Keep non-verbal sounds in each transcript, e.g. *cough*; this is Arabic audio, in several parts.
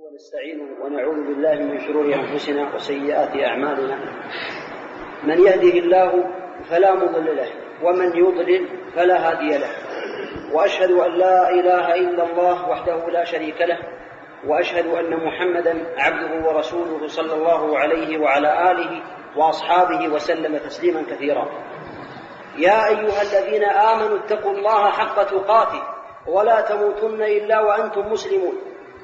ونستعينه ونعوذ بالله من شرور أنفسنا وسيئات أعمالنا. من يهده الله فلا مضل له ومن يضلل فلا هادي له. وأشهد أن لا إله إلا الله وحده لا شريك له وأشهد أن محمدا عبده ورسوله صلى الله عليه وعلى آله وأصحابه وسلم تسليما كثيرا. يا أيها الذين آمنوا اتقوا الله حق تقاته ولا تموتن إلا وأنتم مسلمون.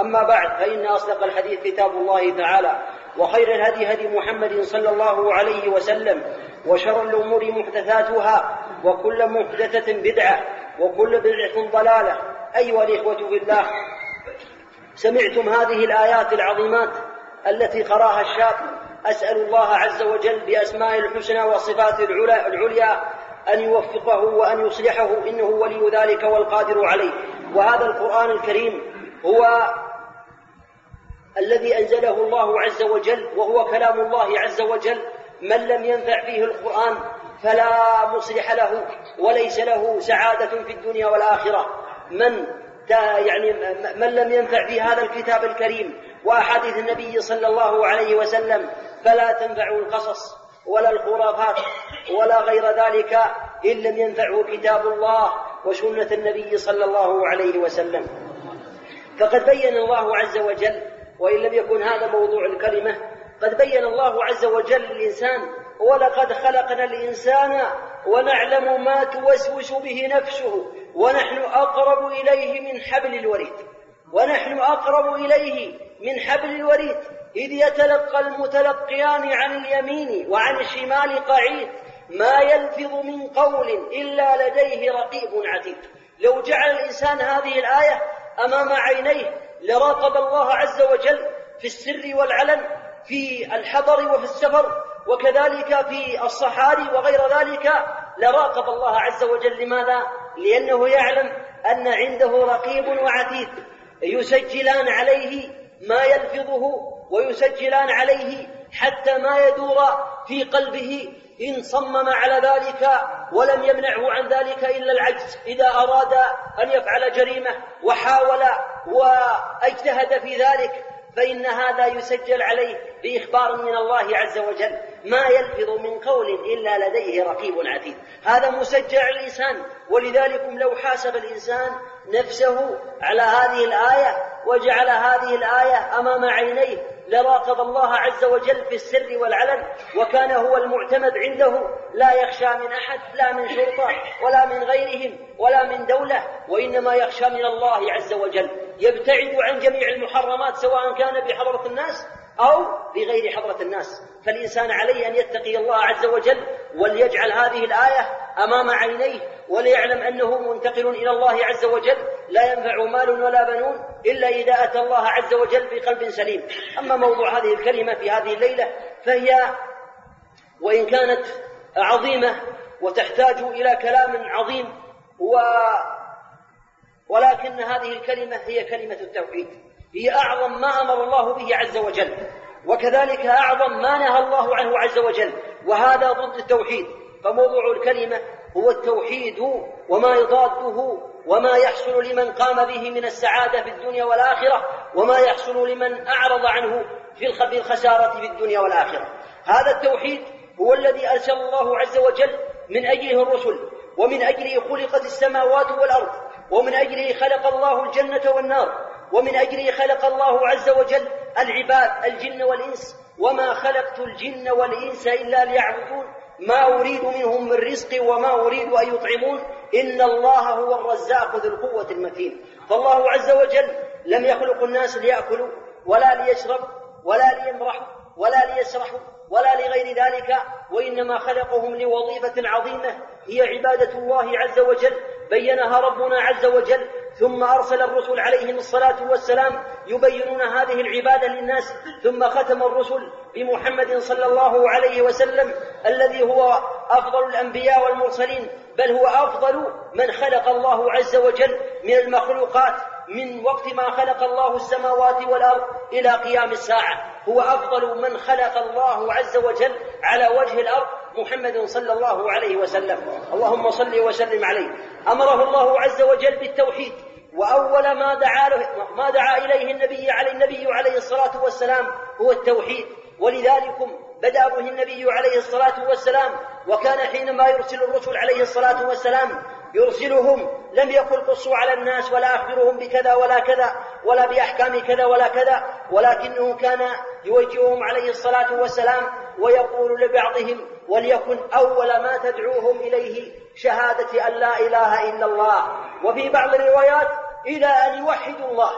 أما بعد فإن أصدق الحديث كتاب الله تعالى وخير الهدي هدي محمد صلى الله عليه وسلم وشر الأمور محدثاتها وكل محدثة بدعة وكل بدعة ضلالة. أيها الإخوة في الله سمعتم هذه الآيات العظيمات التي قراها الشاب. أسأل الله عز وجل باسمائه الحسنى وصفاته العليا أن يوفقه وأن يصلحه إنه ولي ذلك والقادر عليه. وهذا القرآن الكريم هو الذي أنزله الله عز وجل وهو كلام الله عز وجل من لم ينفع فيه القرآن فلا مصلح له وليس له سعادة في الدنيا والآخرة. من يعني من لم ينفع في هذا الكتاب الكريم وأحاديث النبي صلى الله عليه وسلم فلا تنفعه القصص ولا الخرافات ولا غير ذلك إن لم ينفعه كتاب الله وسنة النبي صلى الله عليه وسلم. فقد بين الله عز وجل وإن لم يكن هذا موضوع الكلمة قد بين الله عز وجل الإنسان ولقد خلقنا الإنسان ونعلم ما توسوس به نفسه ونحن أقرب إليه من حبل الوريد. ونحن أقرب إليه من حبل الوريد إذ يتلقى المتلقيان عن اليمين وعن الشمال قعيد ما يلفظ من قول إلا لديه رقيب عتيد. لو جعل الإنسان هذه الآية أمام عينيه لراقب الله عز وجل في السر والعلن في الحضر وفي السفر وكذلك في الصحاري وغير ذلك. لراقب الله عز وجل لماذا؟ لأنه يعلم أن عنده رقيب وعتيد يسجلان عليه ما يلفظه ويسجلان عليه حتى ما يدور في قلبه إن صمم على ذلك ولم يمنعه عن ذلك إلا العجز إذا أراد أن يفعل جريمة وحاول واجتهد في ذلك فإن هذا يسجل عليه بإخبار من الله عز وجل. ما يلفظ من قول إلا لديه رقيب عتيد. هذا مسجل على ولذلك لو حاسب الإنسان نفسه على هذه الآية وجعل هذه الآية أمام عينيه لراقب الله عز وجل في السر والعلن وكان هو المعتمد عنده لا يخشى من أحد لا من شرطة ولا من غيرهم ولا من دولة وإنما يخشى من الله عز وجل. يبتعد عن جميع المحرمات سواء كان بحضرة الناس أو بغير حضرة الناس. فالإنسان عليه أن يتقي الله عز وجل وليجعل هذه الآية أمام عينيه وليعلم أنه منتقل إلى الله عز وجل لا ينفع مال ولا بنون إلا إذا أتى الله عز وجل بقلب سليم. أما موضوع هذه الكلمة في هذه الليلة فهي وإن كانت عظيمة وتحتاج إلى كلام عظيم و ولكن هذه الكلمة هي كلمة التوحيد. هي أعظم ما أمر الله به عز وجل. وكذلك أعظم ما نهى الله عنه عز وجل. وهذا ضد التوحيد. فموضوع الكلمة هو التوحيد وما يضاده وما يحصل لمن قام به من السعادة في الدنيا والآخرة وما يحصل لمن أعرض عنه في الخسارة في الدنيا والآخرة. هذا التوحيد هو الذي أرسل الله عز وجل من أجله الرسل ومن أجله خلقت السماوات والأرض ومن أجله خلق الله الجنة والنار ومن أجله خلق الله عز وجل العباد الجن والإنس. وما خلقت الجن والإنس إلا ليعبدون. ما أريد منهم من رزق وما أريد أن يطعمون إن الله هو الرزاق ذو القوة المتين. فالله عز وجل لم يخلق الناس ليأكلوا ولا ليشرب ولا ليمرحوا ولا ليسرحوا ولا لغير ذلك وإنما خلقهم لوظيفة عظيمة هي عبادة الله عز وجل. بينها ربنا عز وجل ثم أرسل الرسل عليهم الصلاة والسلام يبينون هذه العبادة للناس. ثم ختم الرسل بمحمد صلى الله عليه وسلم الذي هو أفضل الأنبياء والمرسلين بل هو أفضل من خلق الله عز وجل من المخلوقات من وقت ما خلق الله السماوات والأرض إلى قيام الساعة. هو أفضل من خلق الله عز وجل على وجه الأرض محمد صلى الله عليه وسلم. اللهم صل وسلم عليه. أمره الله عز وجل بالتوحيد. وأول ما دعا له ما دعا إليه النبي عليه النبي عليه الصلاة والسلام هو التوحيد. ولذلك بدأ به النبي عليه الصلاة والسلام وكان حينما يرسل الرسل عليه الصلاة والسلام يرسلهم لم يقل قصوا على الناس ولا أخبرهم بكذا ولا كذا ولا بأحكام كذا ولا كذا ولكنه كان يوجههم عليه الصلاة والسلام ويقول لبعضهم وليكن أول ما تدعوهم إليه شهادة أن لا إله إلا الله. وفي بعض الروايات إلى أن يوحدوا الله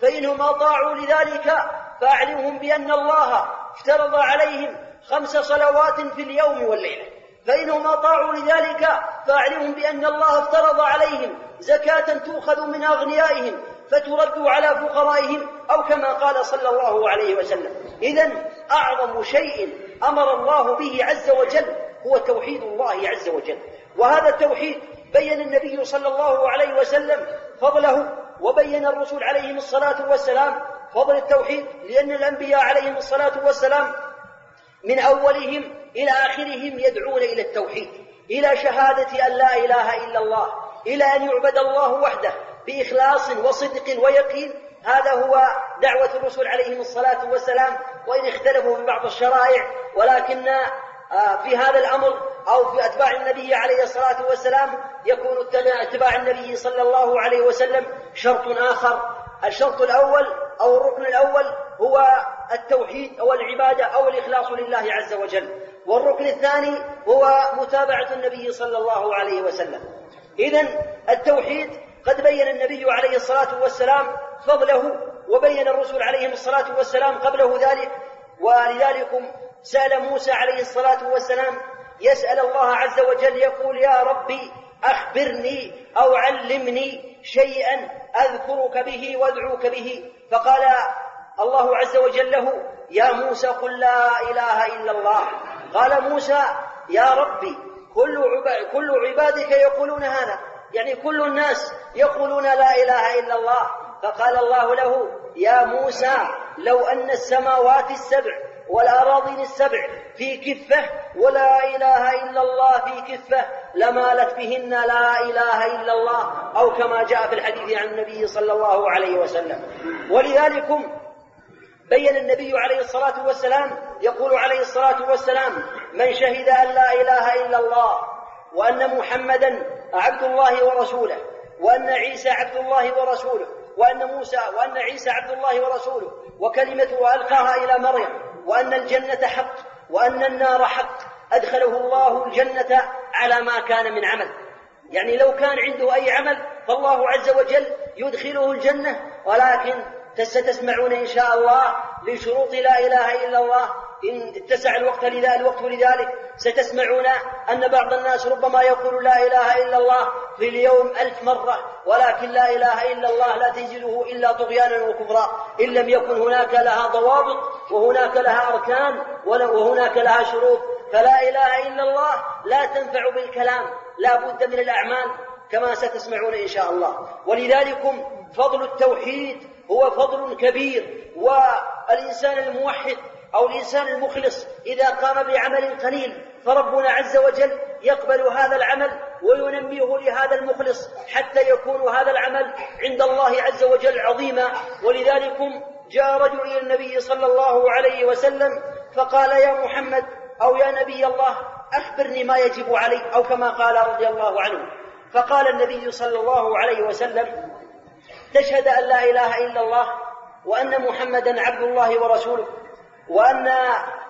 فإنهم أطاعوا لذلك فأعلمهم بأن الله افترض عليهم خمس صلوات في اليوم والليلة. فإنهم أطاعوا لذلك فأعلمهم بأن الله افترض عليهم زكاة تؤخذ من أغنيائهم فترد على فقرائهم أو كما قال صلى الله عليه وسلم. إذا أعظم شيء أمر الله به عز وجل هو توحيد الله عز وجل. وهذا التوحيد بين النبي صلى الله عليه وسلم فضله وبين الرسل عليهم الصلاة والسلام فضل التوحيد لأن الأنبياء عليهم الصلاة والسلام من أولهم إلى آخرهم يدعون إلى التوحيد إلى شهادة أن لا إله إلا الله إلى أن يعبد الله وحده بإخلاص وصدق ويقين هذا هو دعوة الرسل عليهم الصلاة والسلام وإن اختلفوا في بعض الشرائع ولكن في هذا الأمر أو في أتباع النبي عليه الصلاة والسلام يكون اتباع النبي صلى الله عليه وسلم شرط آخر. الشرط الأول أو الركن الأول هو التوحيد أو العبادة أو الإخلاص لله عز وجل. والركن الثاني هو متابعة النبي صلى الله عليه وسلم. إذا التوحيد قد بين النبي عليه الصلاة والسلام فضله وبين الرسل عليهم الصلاة والسلام قبله ذلك. ولذلك سأل موسى عليه الصلاة والسلام يسأل الله عز وجل يقول يا ربي أخبرني أو علمني شيئا أذكرك به وأدعوك به. فقال الله عز وجل له يا موسى قل لا إله إلا الله. قال موسى يا ربي كل كل عبادك يقولون هذا يعني كل الناس يقولون لا إله إلا الله. فقال الله له يا موسى لو أن السماوات السبع والأراضين السبع في كفة ولا إله إلا الله في كفة لمالت بهن لا إله إلا الله أو كما جاء في الحديث عن النبي صلى الله عليه وسلم. ولذلك بين النبي عليه الصلاة والسلام يقول عليه الصلاة والسلام من شهد أن لا إله إلا الله وأن محمدا عبد الله ورسوله وأن عيسى عبد الله ورسوله وأن موسى وأن عيسى عبد الله ورسوله وكلمته ألقاها إلى مريم وأن الجنة حق وأن النار حق. أدخله الله الجنة على ما كان من عمل. يعني لو كان عنده أي عمل فالله عز وجل يدخله الجنة. ولكن ستسمعون إن شاء الله لشروط لا إله إلا الله إن اتسع الوقت الوقت لذلك ستسمعون أن بعض الناس ربما يقول لا إله إلا الله في اليوم ألف مرة ولكن لا إله إلا الله لا تنزله إلا طغيانا وكفرا. إن لم يكن هناك لها ضوابط وهناك لها أركان وهناك لها شروط. فلا إله إلا الله لا تنفع بالكلام لا بد من الأعمال كما ستسمعون إن شاء الله. ولذلك فضل التوحيد هو فضل كبير والإنسان الموحد أو الإنسان المخلص إذا قام بعمل قليل فربنا عز وجل يقبل هذا العمل وينميه لهذا المخلص حتى يكون هذا العمل عند الله عز وجل عظيما. ولذلك جاء رجل إلى النبي صلى الله عليه وسلم فقال يا محمد أو يا نبي الله أخبرني ما يجب علي أو كما قال رضي الله عنه. فقال النبي صلى الله عليه وسلم تشهد أن لا إله إلا الله وأن محمدا عبد الله ورسوله. وأن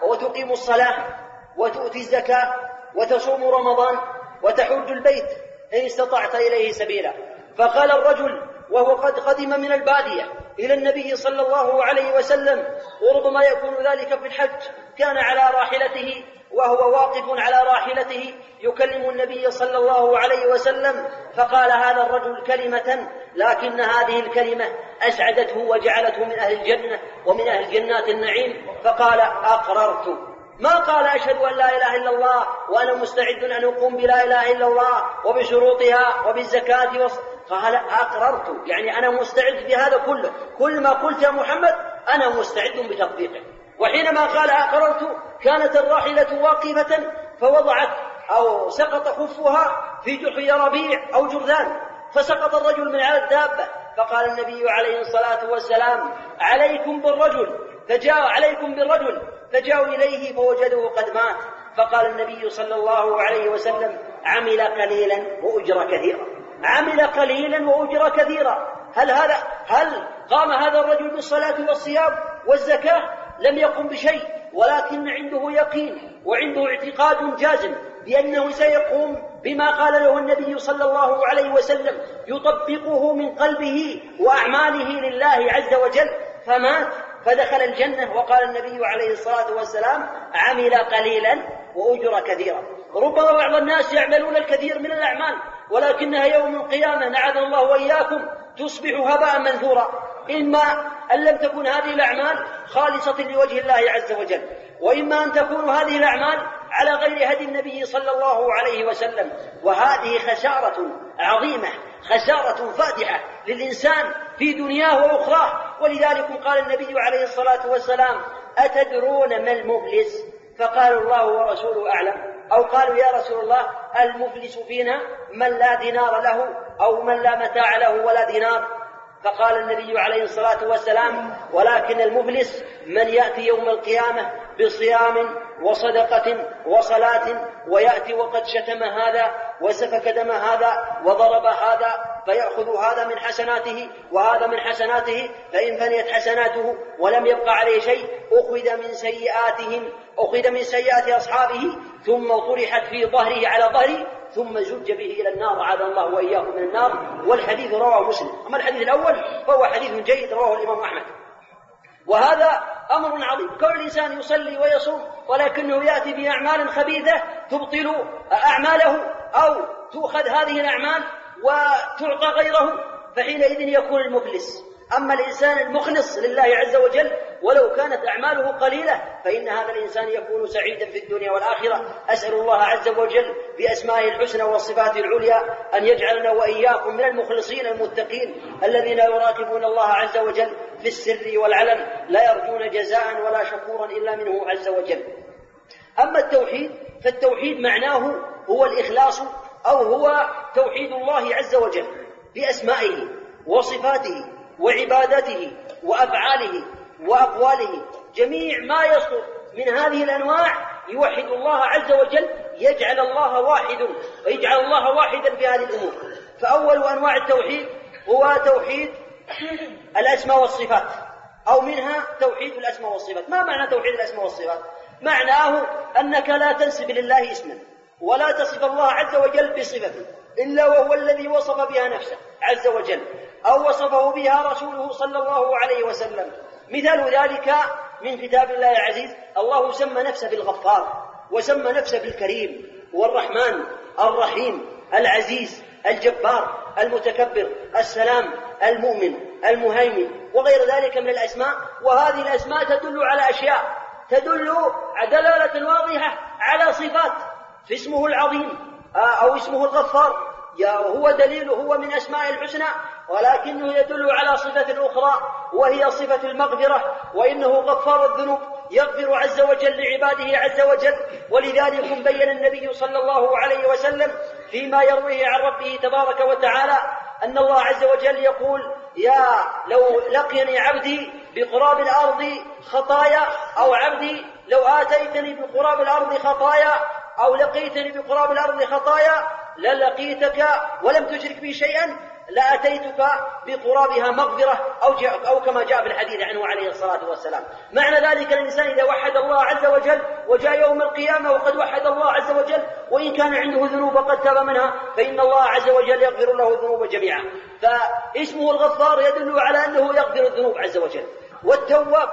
وتقيم الصلاة وتؤتي الزكاة وتصوم رمضان وتحج البيت إن استطعت إليه سبيلا. فقال الرجل وهو قد قدم من البادية إلى النبي صلى الله عليه وسلم وربما يكون ذلك في الحج كان على راحلته وهو واقف على راحلته يكلم النبي صلى الله عليه وسلم فقال هذا الرجل كلمة لكن هذه الكلمة أسعدته وجعلته من أهل الجنة ومن أهل جنات النعيم. فقال أقررت. ما قال أشهد أن لا إله إلا الله وأنا مستعد أن أقوم بلا إله إلا الله وبشروطها وبالزكاة. قال أقررت. يعني أنا مستعد بهذا كله. كل ما قلت يا محمد أنا مستعد بتطبيقه. وحينما قال أقررت كانت الراحلة واقفة فوضعت أو سقط خفها في جحر ربيع أو جرذان فسقط الرجل من على الدابة فقال النبي عليه الصلاة والسلام عليكم بالرجل فجاء عليكم بالرجل فجاءوا إليه فوجدوه قد مات. فقال النبي صلى الله عليه وسلم عمل قليلا وأجر كثيرا. عمل قليلا وأجر كثيرا. هل هذا هل قام هذا الرجل بالصلاة والصيام والزكاة؟ لم يقم بشيء ولكن عنده يقين وعنده اعتقاد جازم بأنه سيقوم بما قال له النبي صلى الله عليه وسلم يطبقه من قلبه وأعماله لله عز وجل. فمات فدخل الجنة وقال النبي عليه الصلاة والسلام عمل قليلا وأجر كثيرا. ربما بعض الناس يعملون الكثير من الأعمال ولكنها يوم القيامة نعذ الله وإياكم تصبح هباء منثورا. إما أن لم تكن هذه الأعمال خالصة لوجه الله عز وجل وإما أن تكون هذه الأعمال على غير هدي النبي صلى الله عليه وسلم. وهذه خسارة عظيمة خسارة فادحة للإنسان في دنياه وأخراه. ولذلك قال النبي عليه الصلاة والسلام أتدرون ما المفلس؟ فقالوا الله ورسوله أعلم. أو قالوا يا رسول الله المفلس فينا من لا دينار له أو من لا متاع له ولا دينار؟ فقال النبي عليه الصلاة والسلام ولكن المفلس من يأتي يوم القيامة بصيام وصدقة وصلاة ويأتي وقد شتم هذا وسفك دم هذا وضرب هذا فيأخذ هذا من حسناته وهذا من حسناته فإن فنيت حسناته ولم يبقى عليه شيء أخذ من سيئاتهم أخذ من سيئات أصحابه ثم طرحت في ظهره على ظهره ثم زج به إلى النار عاد الله وإياكم من النار والحديث رواه مسلم. أما الحديث الأول فهو حديث جيد رواه الإمام أحمد. وهذا أمر عظيم. كل الإنسان يصلي ويصوم ولكنه يأتي بأعمال خبيثة تبطل أعماله أو تؤخذ هذه الأعمال وتعطى غيره فحينئذ يكون المفلس. أما الإنسان المخلص لله عز وجل ولو كانت أعماله قليلة فإن هذا الإنسان يكون سعيدا في الدنيا والآخرة. أسأل الله عز وجل بأسمائه الحسنى والصفات العليا أن يجعلنا وإياكم من المخلصين المتقين الذين يراقبون الله عز وجل في السر والعلن لا يرجون جزاء ولا شكورا إلا منه عز وجل. أما التوحيد فالتوحيد معناه هو الإخلاص أو هو توحيد الله عز وجل بأسمائه وصفاته. وعبادته وأفعاله وأقواله. جميع ما يصدر من هذه الأنواع يوحد الله عز وجل يجعل الله واحد ويجعل الله واحدا في هذه الأمور. فأول أنواع التوحيد هو توحيد *clears throat* الأسماء والصفات أو منها توحيد الأسماء والصفات. ما معنى توحيد الأسماء والصفات؟ معناه أنك لا تنسب لله اسما ولا تصف الله عز وجل بصفته إلا وهو الذي وصف بها نفسه عز وجل. أو وصفه بها رسوله صلى الله عليه وسلم. مثال ذلك من كتاب الله العزيز الله سمى نفسه بالغفار وسمى نفسه بالكريم والرحمن الرحيم العزيز الجبار المتكبر السلام المؤمن المهيمن وغير ذلك من الأسماء. وهذه الأسماء تدل على أشياء تدل دلالة واضحة على صفات فاسمه العظيم أو اسمه الغفار. هو دليل هو من أسماء الحسنى. ولكنه يدل على صفة أخرى وهي صفة المغفرة وإنه غفار الذنوب يغفر عز وجل لعباده عز وجل ولذلك بين النبي صلى الله عليه وسلم فيما يرويه عن ربه تبارك وتعالى أن الله عز وجل يقول يا لو لقيني عبدي بقراب الأرض خطايا أو عبدي لو آتيتني بقراب الأرض خطايا أو لقيتني بقراب الأرض خطايا للقيتك ولم تشرك بي شيئا لأتيتك بقرابها مغفرة أو, أو كما جاء في الحديث عنه عليه الصلاة والسلام. معنى ذلك الإنسان إذا وحد الله عز وجل وجاء يوم القيامة وقد وحد الله عز وجل وإن كان عنده ذنوب قد تاب منها فإن الله عز وجل يغفر له الذنوب جميعا. فاسمه الغفار يدل على أنه يغفر الذنوب عز وجل. والتواب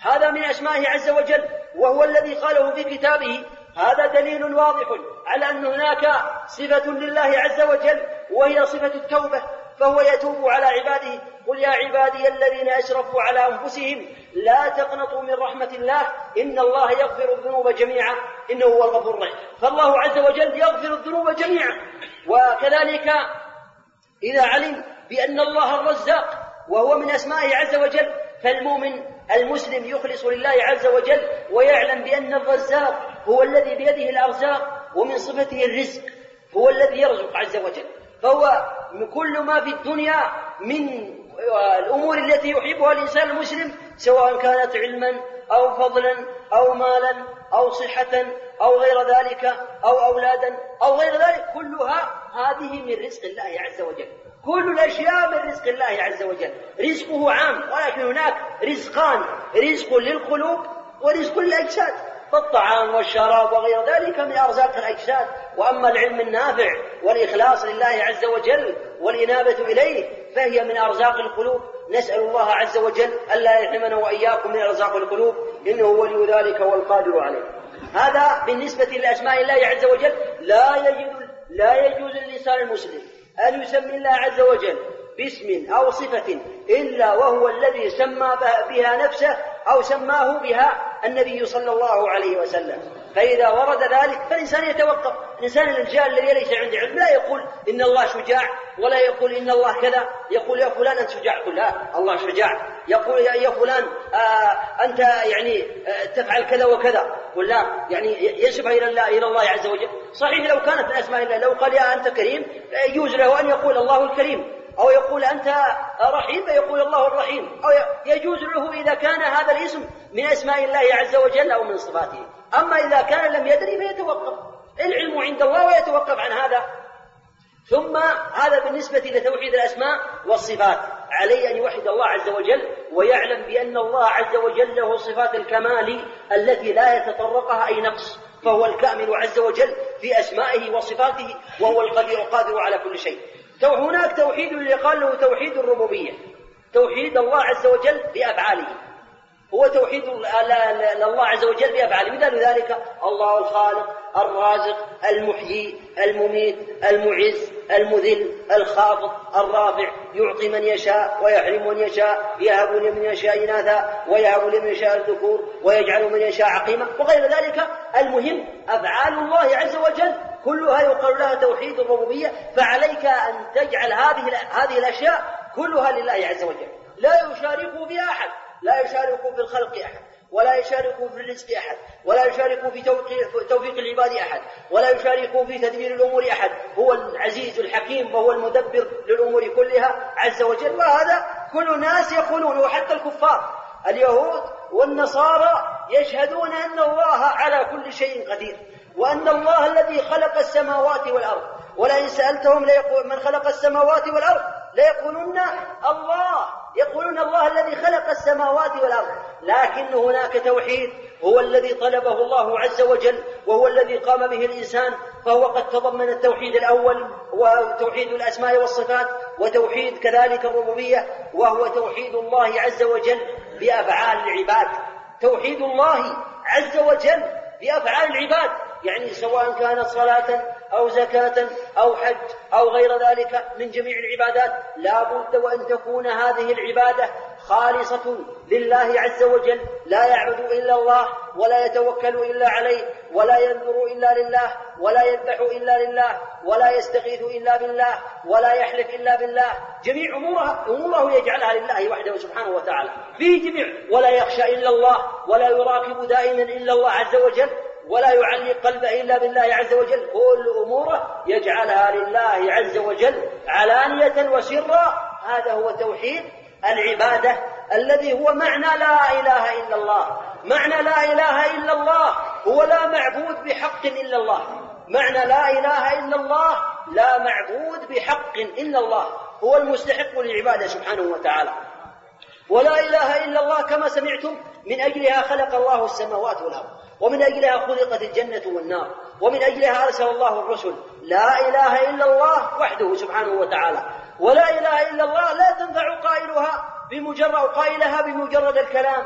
هذا من أسمائه عز وجل وهو الذي قاله في كتابه. هذا دليل واضح على أن هناك صفة لله عز وجل وهي صفة التوبة فهو يتوب على عباده. قل يا عبادي الذين أسرفوا على أنفسهم لا تقنطوا من رحمة الله إن الله يغفر الذنوب جميعا إنه هو الغفور الرحيم. فالله عز وجل يغفر الذنوب جميعا. وكذلك إذا علم بأن الله الرزاق وهو من أسمائه عز وجل فالمؤمن المسلم يخلص لله عز وجل ويعلم بأن الرزاق هو الذي بيده الأرزاق ومن صفته الرزق هو الذي يرزق عز وجل. فهو كل ما في الدنيا من الأمور التي يحبها الإنسان المسلم سواء كانت علما أو فضلا أو مالا أو صحة أو غير ذلك أو أولادا أو غير ذلك كلها هذه من رزق الله عز وجل. كل الأشياء من رزق الله عز وجل. رزقه عام ولكن هناك رزقان رزق للقلوب ورزق للأجساد. فالطعام والشراب وغير ذلك من أرزاق الأجساد. وأما العلم النافع والإخلاص لله عز وجل والإنابة إليه فهي من أرزاق القلوب. نسأل الله عز وجل ألا يحرمنا وإياكم من أرزاق القلوب إنه ولي ذلك والقادر عليه. هذا بالنسبة لأسماء الله عز وجل. لا يجوز لا يجوز للإنسان المسلم أن يسمي الله عز وجل باسم أو صفة إلا وهو الذي سمى بها نفسه أو سماه بها النبي صلى الله عليه وسلم. فإذا ورد ذلك فالإنسان يتوقف. الإنسان الجاهل الذي ليس عنده علم لا يقول إن الله شجاع ولا يقول إن الله كذا. يقول يا فلان أنت شجاع. قل لا الله شجاع. يقول يا فلان آه أنت يعني آه تفعل كذا وكذا. قل لا يعني ينسب إلى الله إلى الله عز وجل. صحيح لو كانت من أسماء الله لو قال يا أنت كريم يجوز له أن يقول الله الكريم. أو يقول أنت رحيم فيقول الله الرحيم. أو يجوز له إذا كان هذا الاسم من أسماء الله عز وجل أو من صفاته. أما إذا كان لم يدري فيتوقف. العلم عند الله ويتوقف عن هذا. ثم هذا بالنسبة لتوحيد الأسماء والصفات. عليه أن يوحد الله عز وجل ويعلم بأن الله عز وجل له صفات الكمال التي لا يتطرقها أي نقص. فهو الكامل عز وجل في أسمائه وصفاته وهو القدير القادر على كل شيء. هناك توحيد اللي قال له توحيد الربوبية. توحيد الله عز وجل بأفعاله. هو توحيد الله عز وجل بأفعاله. مثال ذلك الله الخالق الرازق المحيي المميت المعز المذل الخافض الرافع يعطي من يشاء ويحرم من يشاء يهب لمن يشاء إناثا ويهب لمن يشاء الذكور ويجعل من يشاء عقيما وغير ذلك. المهم أفعال الله عز وجل كلها يقال لها توحيد الربوبية فعليك أن تجعل هذه هذه الأشياء كلها لله عز وجل. لا يشاركه بها أحد لا يشارك في الخلق أحد. ولا يشارك في الرزق أحد ولا يشارك في توفيق العباد أحد ولا يشارك في تدبير الأمور أحد. هو العزيز الحكيم وهو المدبر للأمور كلها عز وجل. وهذا كل الناس يقولون وحتى الكفار اليهود والنصارى يشهدون أن الله على كل شيء قدير وأن الله الذي خلق السماوات والأرض. ولئن سألتهم ليقول من خلق السماوات والأرض ليقولون الله يقولون الله الذي خلق السماوات والأرض لكن هناك توحيد هو الذي طلبه الله عز وجل وهو الذي قام به الإنسان فهو قد تضمن التوحيد الأول وتوحيد الأسماء والصفات وتوحيد كذلك الربوبية وهو توحيد الله عز وجل بأفعال العباد. توحيد الله عز وجل بأفعال العباد يعني سواء كانت صلاة أو زكاة أو حج أو غير ذلك من جميع العبادات لا بد وأن تكون هذه العبادة خالصة لله عز وجل لا يعبد إلا الله ولا يتوكل إلا عليه ولا ينذر إلا لله ولا يذبح إلا لله ولا يستغيث إلا بالله ولا يحلف إلا بالله. جميع أمورها أموره يجعلها لله وحده سبحانه وتعالى. في جميع ولا يخشى إلا الله ولا يراقب دائما إلا الله عز وجل. ولا يعلق قلبه إلا بالله عز وجل. كل أموره يجعلها لله عز وجل علانية وسرا. هذا هو توحيد العبادة الذي هو معنى لا إله إلا الله. معنى لا إله إلا الله. هو لا معبود بحق إلا الله. معنى لا إله إلا الله لا معبود بحق إلا الله. هو المستحق للعبادة سبحانه وتعالى. ولا إله إلا الله كما سمعتم من أجلها خلق الله السماوات والأرض. ومن أجلها خلقت الجنة والنار ومن أجلها أرسل الله الرسل لا إله إلا الله وحده سبحانه وتعالى. ولا إله إلا الله لا تنفع قائلها بمجرد قائلها بمجرد الكلام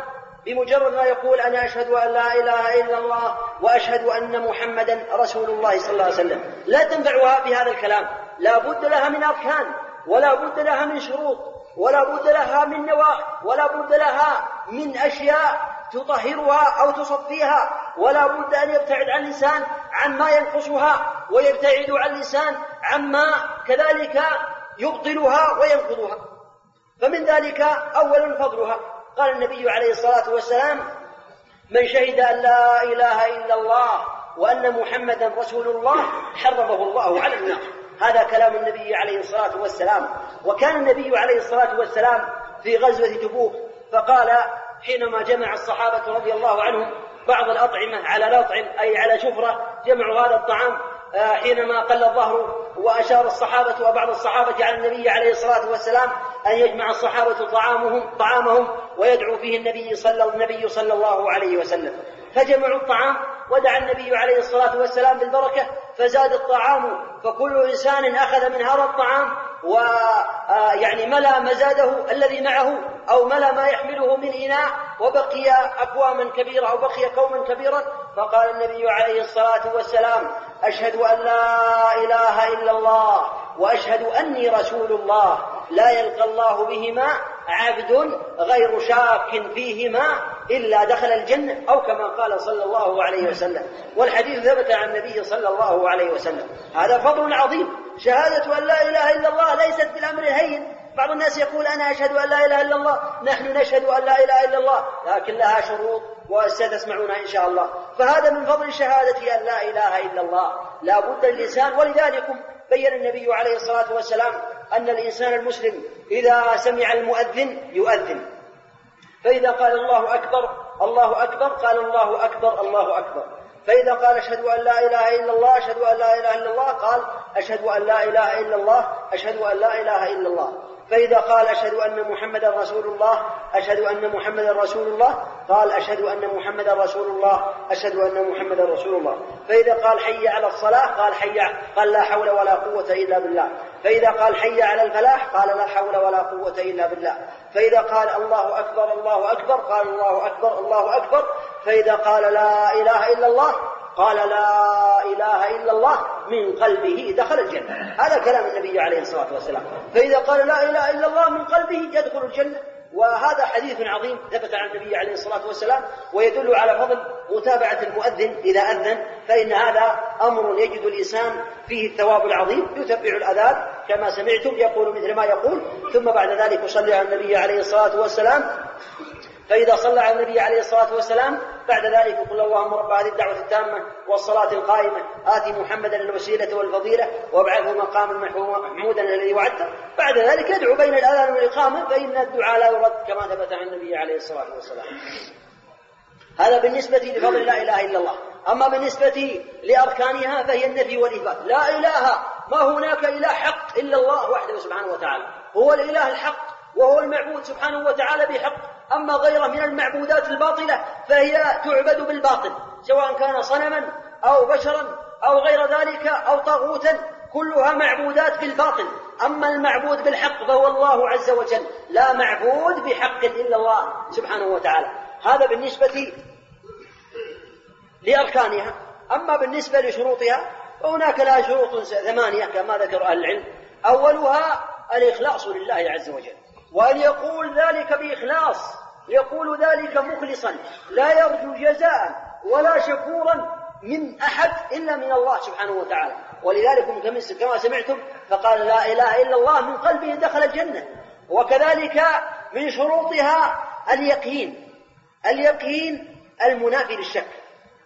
بمجرد ما يقول أنا أشهد أن لا إله إلا الله وأشهد أن محمدا رسول الله صلى الله عليه وسلم. لا تنفعها بهذا الكلام. لا بد لها من أركان ولا بد لها من شروط ولا بد لها من نواح ولا بد لها من أشياء تطهرها أو تصفيها ولا بد أن يبتعد عن الإنسان عما ينقصها ويبتعد عن الإنسان عما كذلك يبطلها وينقضها. فمن ذلك أولا فضلها. قال النبي عليه الصلاة والسلام من شهد أن لا إله إلا الله وأن محمدا رسول الله حرمه الله على النار. هذا كلام النبي عليه الصلاة والسلام. وكان النبي عليه الصلاة والسلام في غزوة تبوك فقال حينما جمع الصحابة رضي الله عنهم بعض الأطعمة على الأطعم أي على شفرة جمعوا هذا الطعام آه، حينما قل الظهر وأشار الصحابة وبعض الصحابة على النبي عليه الصلاة والسلام أن يجمع الصحابة طعامهم طعامهم ويدعو فيه النبي صلى النبي صلى الله عليه وسلم. فجمعوا الطعام ودعا النبي عليه الصلاة والسلام بالبركة فزاد الطعام فكل إنسان أخذ من هذا الطعام ويعني ملا مزاده الذي معه أو ملا ما يحمله من إناء وبقي أكواما كبيرة أو بقي كوما كبيرا. فقال النبي عليه الصلاة والسلام أشهد أن لا إله إلا الله وأشهد أني رسول الله. لا يلقى الله بهما عبد غير شاك فيهما إلا دخل الجنة أو كما قال صلى الله عليه وسلم. والحديث ثبت عن النبي صلى الله عليه وسلم. هذا فضل عظيم. شهادة أن لا إله إلا الله ليست بالأمر الهين. بعض الناس يقول أنا أشهد أن لا إله إلا الله نحن نشهد أن لا إله إلا الله لكن لها شروط وستسمعونها إن شاء الله. فهذا من فضل شهادة أن لا إله إلا الله. لا بد للإنسان ولذلك بين النبي عليه الصلاة والسلام أن الإنسان المسلم إذا سمع المؤذن يؤذن. فإذا قال الله أكبر الله أكبر قال الله أكبر الله أكبر. فإذا قال أشهد أن لا إله إلا الله أشهد أن لا إله إلا الله قال أشهد أن لا إله إلا الله أشهد أن لا إله إلا الله. فإذا قال أشهد أن محمدا رسول الله أشهد أن محمدا رسول الله قال أشهد أن محمدا رسول الله أشهد أن محمدا رسول الله. فإذا قال حي على الصلاة قال حي قال لا حول ولا قوة إلا بالله. فإذا قال حي على الفلاح قال لا حول ولا قوة إلا بالله. فإذا قال الله أكبر الله أكبر قال الله أكبر الله أكبر. فإذا قال لا إله إلا الله قال لا إله إلا الله. من قلبه دخل الجنة. هذا كلام النبي عليه الصلاة والسلام. فإذا قال لا إله إلا الله من قلبه يدخل الجنة. وهذا حديث عظيم ثبت عن النبي عليه الصلاة والسلام ويدل على فضل متابعة المؤذن إذا أذن فإن هذا أمر يجد الإنسان فيه الثواب العظيم يتبع الأذان كما سمعتم يقول مثل ما يقول. ثم بعد ذلك يصلي على النبي عليه الصلاة والسلام. فإذا صلى على النبي عليه الصلاة والسلام بعد ذلك قل اللهم رب هذه الدعوة التامة والصلاة القائمة. آتي محمدا الوسيلة والفضيلة وابعثه مقاما محمودا الذي وعدته. بعد ذلك يدعو بين الأذان والإقامة فإن الدعاء لا يرد كما ثبت عن النبي عليه الصلاة والسلام. هذا بالنسبة لفضل لا إله إلا الله. أما بالنسبة لأركانها فهي النفي والإثبات. لا إله ما هناك إله حق إلا الله وحده سبحانه وتعالى. هو الإله الحق وهو المعبود سبحانه وتعالى بحق. أما غيره من المعبودات الباطلة فهي تعبد بالباطل سواء كان صنما أو بشرا أو غير ذلك أو طاغوتا كلها معبودات بالباطل. أما المعبود بالحق فهو الله عز وجل لا معبود بحق إلا الله سبحانه وتعالى. هذا بالنسبة لأركانها. أما بالنسبة لشروطها فهناك لها شروط ثمانية كما ذكر أهل العلم. أولها الإخلاص لله عز وجل وأن يقول ذلك بإخلاص. يقول ذلك مخلصا لا يرجو جزاء ولا شكورا من أحد إلا من الله سبحانه وتعالى. ولذلك كما سمعتم فقال لا إله إلا الله من قلبه دخل الجنة. وكذلك من شروطها اليقين اليقين المنافي للشك.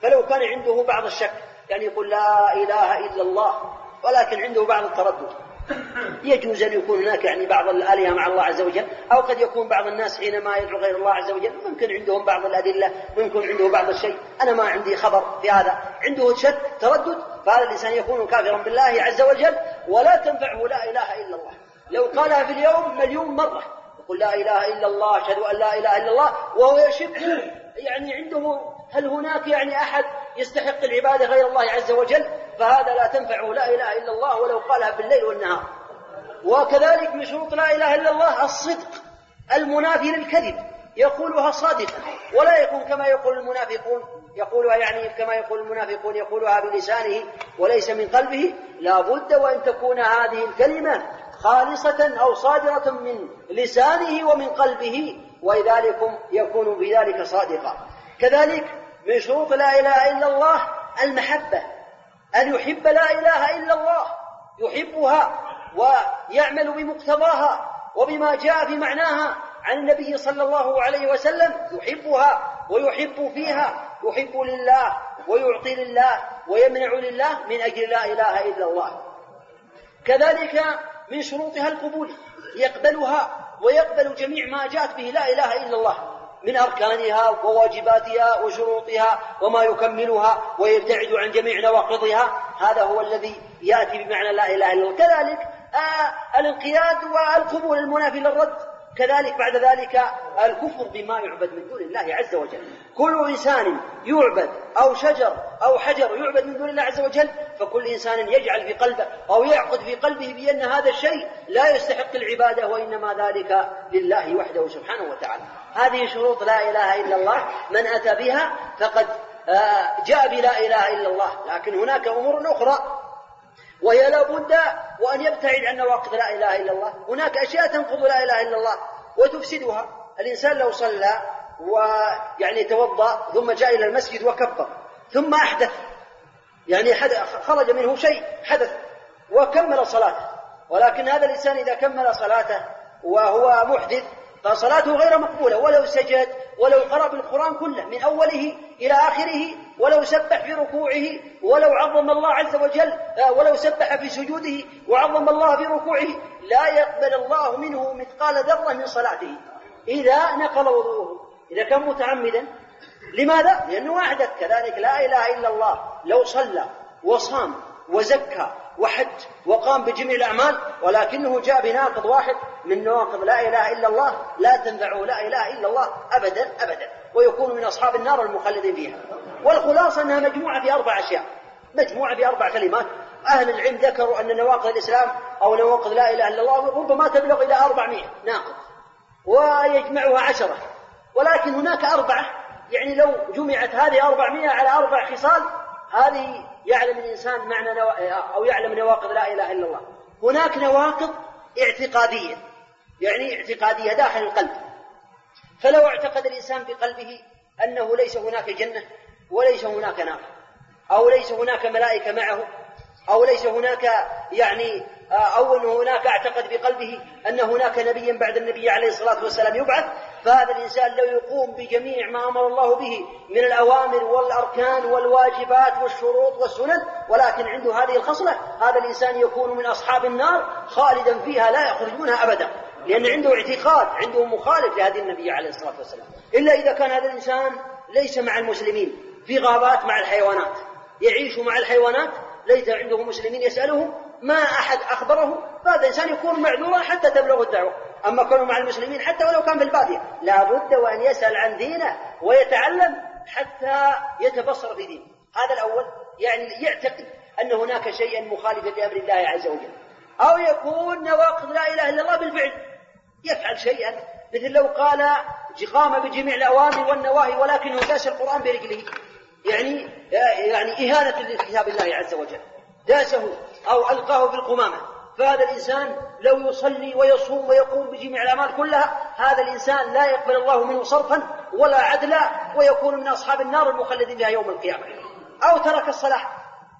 فلو كان عنده بعض الشك يعني يقول لا إله إلا الله ولكن عنده بعض التردد. يجوز أن يكون هناك يعني بعض الآلهة مع الله عز وجل أو قد يكون بعض الناس حينما يدعو غير الله عز وجل ممكن عندهم بعض الأدلة ممكن عنده بعض الشيء. أنا ما عندي خبر في هذا. عنده شك تردد فهذا الإنسان يكون كافرا بالله عز وجل ولا تنفعه لا إله إلا الله. لو قالها في اليوم مليون مرة يقول لا إله إلا الله أشهد أن لا إله إلا الله وهو يشك. يعني عنده هل هناك يعني أحد يستحق العبادة غير الله عز وجل؟ فهذا لا تنفعه لا إله إلا الله ولو قالها بالليل والنهار. وكذلك من شروط لا إله إلا الله الصدق المنافي للكذب يقولها صادقا. ولا يكون كما يقول المنافقون يقولها يعني كما يقول المنافقون يقولها بلسانه وليس من قلبه. لا بد وأن تكون هذه الكلمة خالصة أو صادرة من لسانه ومن قلبه ولذلك يكون بذلك صادقا. كذلك من شروط لا إله إلا الله المحبة. أن يحب لا إله إلا الله يحبها ويعمل بمقتضاها وبما جاء في معناها عن النبي صلى الله عليه وسلم يحبها ويحب فيها يحب لله ويعطي لله ويمنع لله من أجل لا إله إلا الله. كذلك من شروطها القبول يقبلها ويقبل جميع ما جاءت به لا إله إلا الله. من أركانها وواجباتها وشروطها وما يكملها ويبتعد عن جميع نواقضها هذا هو الذي يأتي بمعنى لا إله إلا الله. كذلك آه الانقياد والقبول المنافي للرد. كذلك بعد ذلك الكفر بما يعبد من دون الله عز وجل. كل إنسان يعبد أو شجر أو حجر يعبد من دون الله عز وجل فكل إنسان يجعل في قلبه أو يعقد في قلبه بأن هذا الشيء لا يستحق العبادة وإنما ذلك لله وحده سبحانه وتعالى. هذه شروط لا إله إلا الله من أتى بها فقد آه، جاء بلا إله إلا الله. لكن هناك أمور أخرى. وهي لا بد وأن يبتعد عن نواقض لا إله إلا الله. هناك أشياء تنقض لا إله إلا الله وتفسدها. الإنسان لو صلى ويعني توضأ ثم جاء إلى المسجد وكبر ثم أحدث. يعني خرج منه شيء حدث وكمل صلاته. ولكن هذا الإنسان إذا كمل صلاته وهو محدث فصلاته غير مقبولة ولو سجد ولو قرأ بالقرآن كله من أوله إلى آخره ولو سبح في ركوعه ولو عظم الله عز وجل آه، ولو سبح في سجوده وعظم الله في ركوعه لا يقبل الله منه مثقال ذرة من صلاته. إذا نقل وضوءه. إذا كان متعمدا. لماذا؟ لأنه أحدث كذلك لا إله إلا الله. لو صلى وصام وزكى وحج وقام بجميع الأعمال ولكنه جاء بناقض واحد من نواقض لا إله إلا الله لا تنفعه لا إله إلا الله أبدا أبدا ويكون من أصحاب النار المخلدين فيها. والخلاصة أنها مجموعة في أربع أشياء مجموعة في أربع كلمات. أهل العلم ذكروا أن نواقض الإسلام أو نواقض لا إله إلا الله ربما تبلغ إلى أربعمائة ناقض ويجمعها عشرة. ولكن هناك أربعة يعني لو جمعت هذه أربعمائة على أربع خصال هذه يعلم الإنسان معنى نو... أو يعلم نواقض لا إله إلا الله. هناك نواقض اعتقادية. يعني اعتقادية داخل القلب. فلو اعتقد الإنسان بقلبه أنه ليس هناك جنة وليس هناك نار أو ليس هناك ملائكة معه أو ليس هناك يعني أو أن هناك أعتقد بقلبه أن هناك نبيا بعد النبي عليه الصلاة والسلام يبعث فهذا الإنسان لو يقوم بجميع ما أمر الله به من الأوامر والأركان والواجبات والشروط والسنن ولكن عنده هذه الخصلة هذا الإنسان يكون من أصحاب النار خالدا فيها لا يخرج منها أبدا لأن عنده اعتقاد عنده مخالف لهذه النبي عليه الصلاة والسلام. إلا إذا كان هذا الإنسان ليس مع المسلمين في غابات مع الحيوانات يعيش مع الحيوانات ليس عنده مسلمين يسألهم ما أحد أخبره فهذا الإنسان يكون معذورا حتى تبلغ الدعوة. أما كونه مع المسلمين حتى ولو كان في البادية لا بد وأن يسأل عن دينه ويتعلم حتى يتبصر في دينه. هذا الأول يعني يعتقد أن هناك شيئا مخالفا لأمر الله عز وجل. أو يكون نواقض لا إله إلا الله بالفعل. يفعل شيئا. مثل لو قال قام بجميع الأوامر والنواهي ولكنه داس القرآن برجله. يعني يعني إهانة لكتاب الله عز وجل. داسه أو ألقاه في القمامة. فهذا الإنسان لو يصلي ويصوم ويقوم بجميع الأعمال كلها هذا الإنسان لا يقبل الله منه صرفا ولا عدلا ويكون من أصحاب النار المخلدين بها يوم القيامة. أو ترك الصلاة.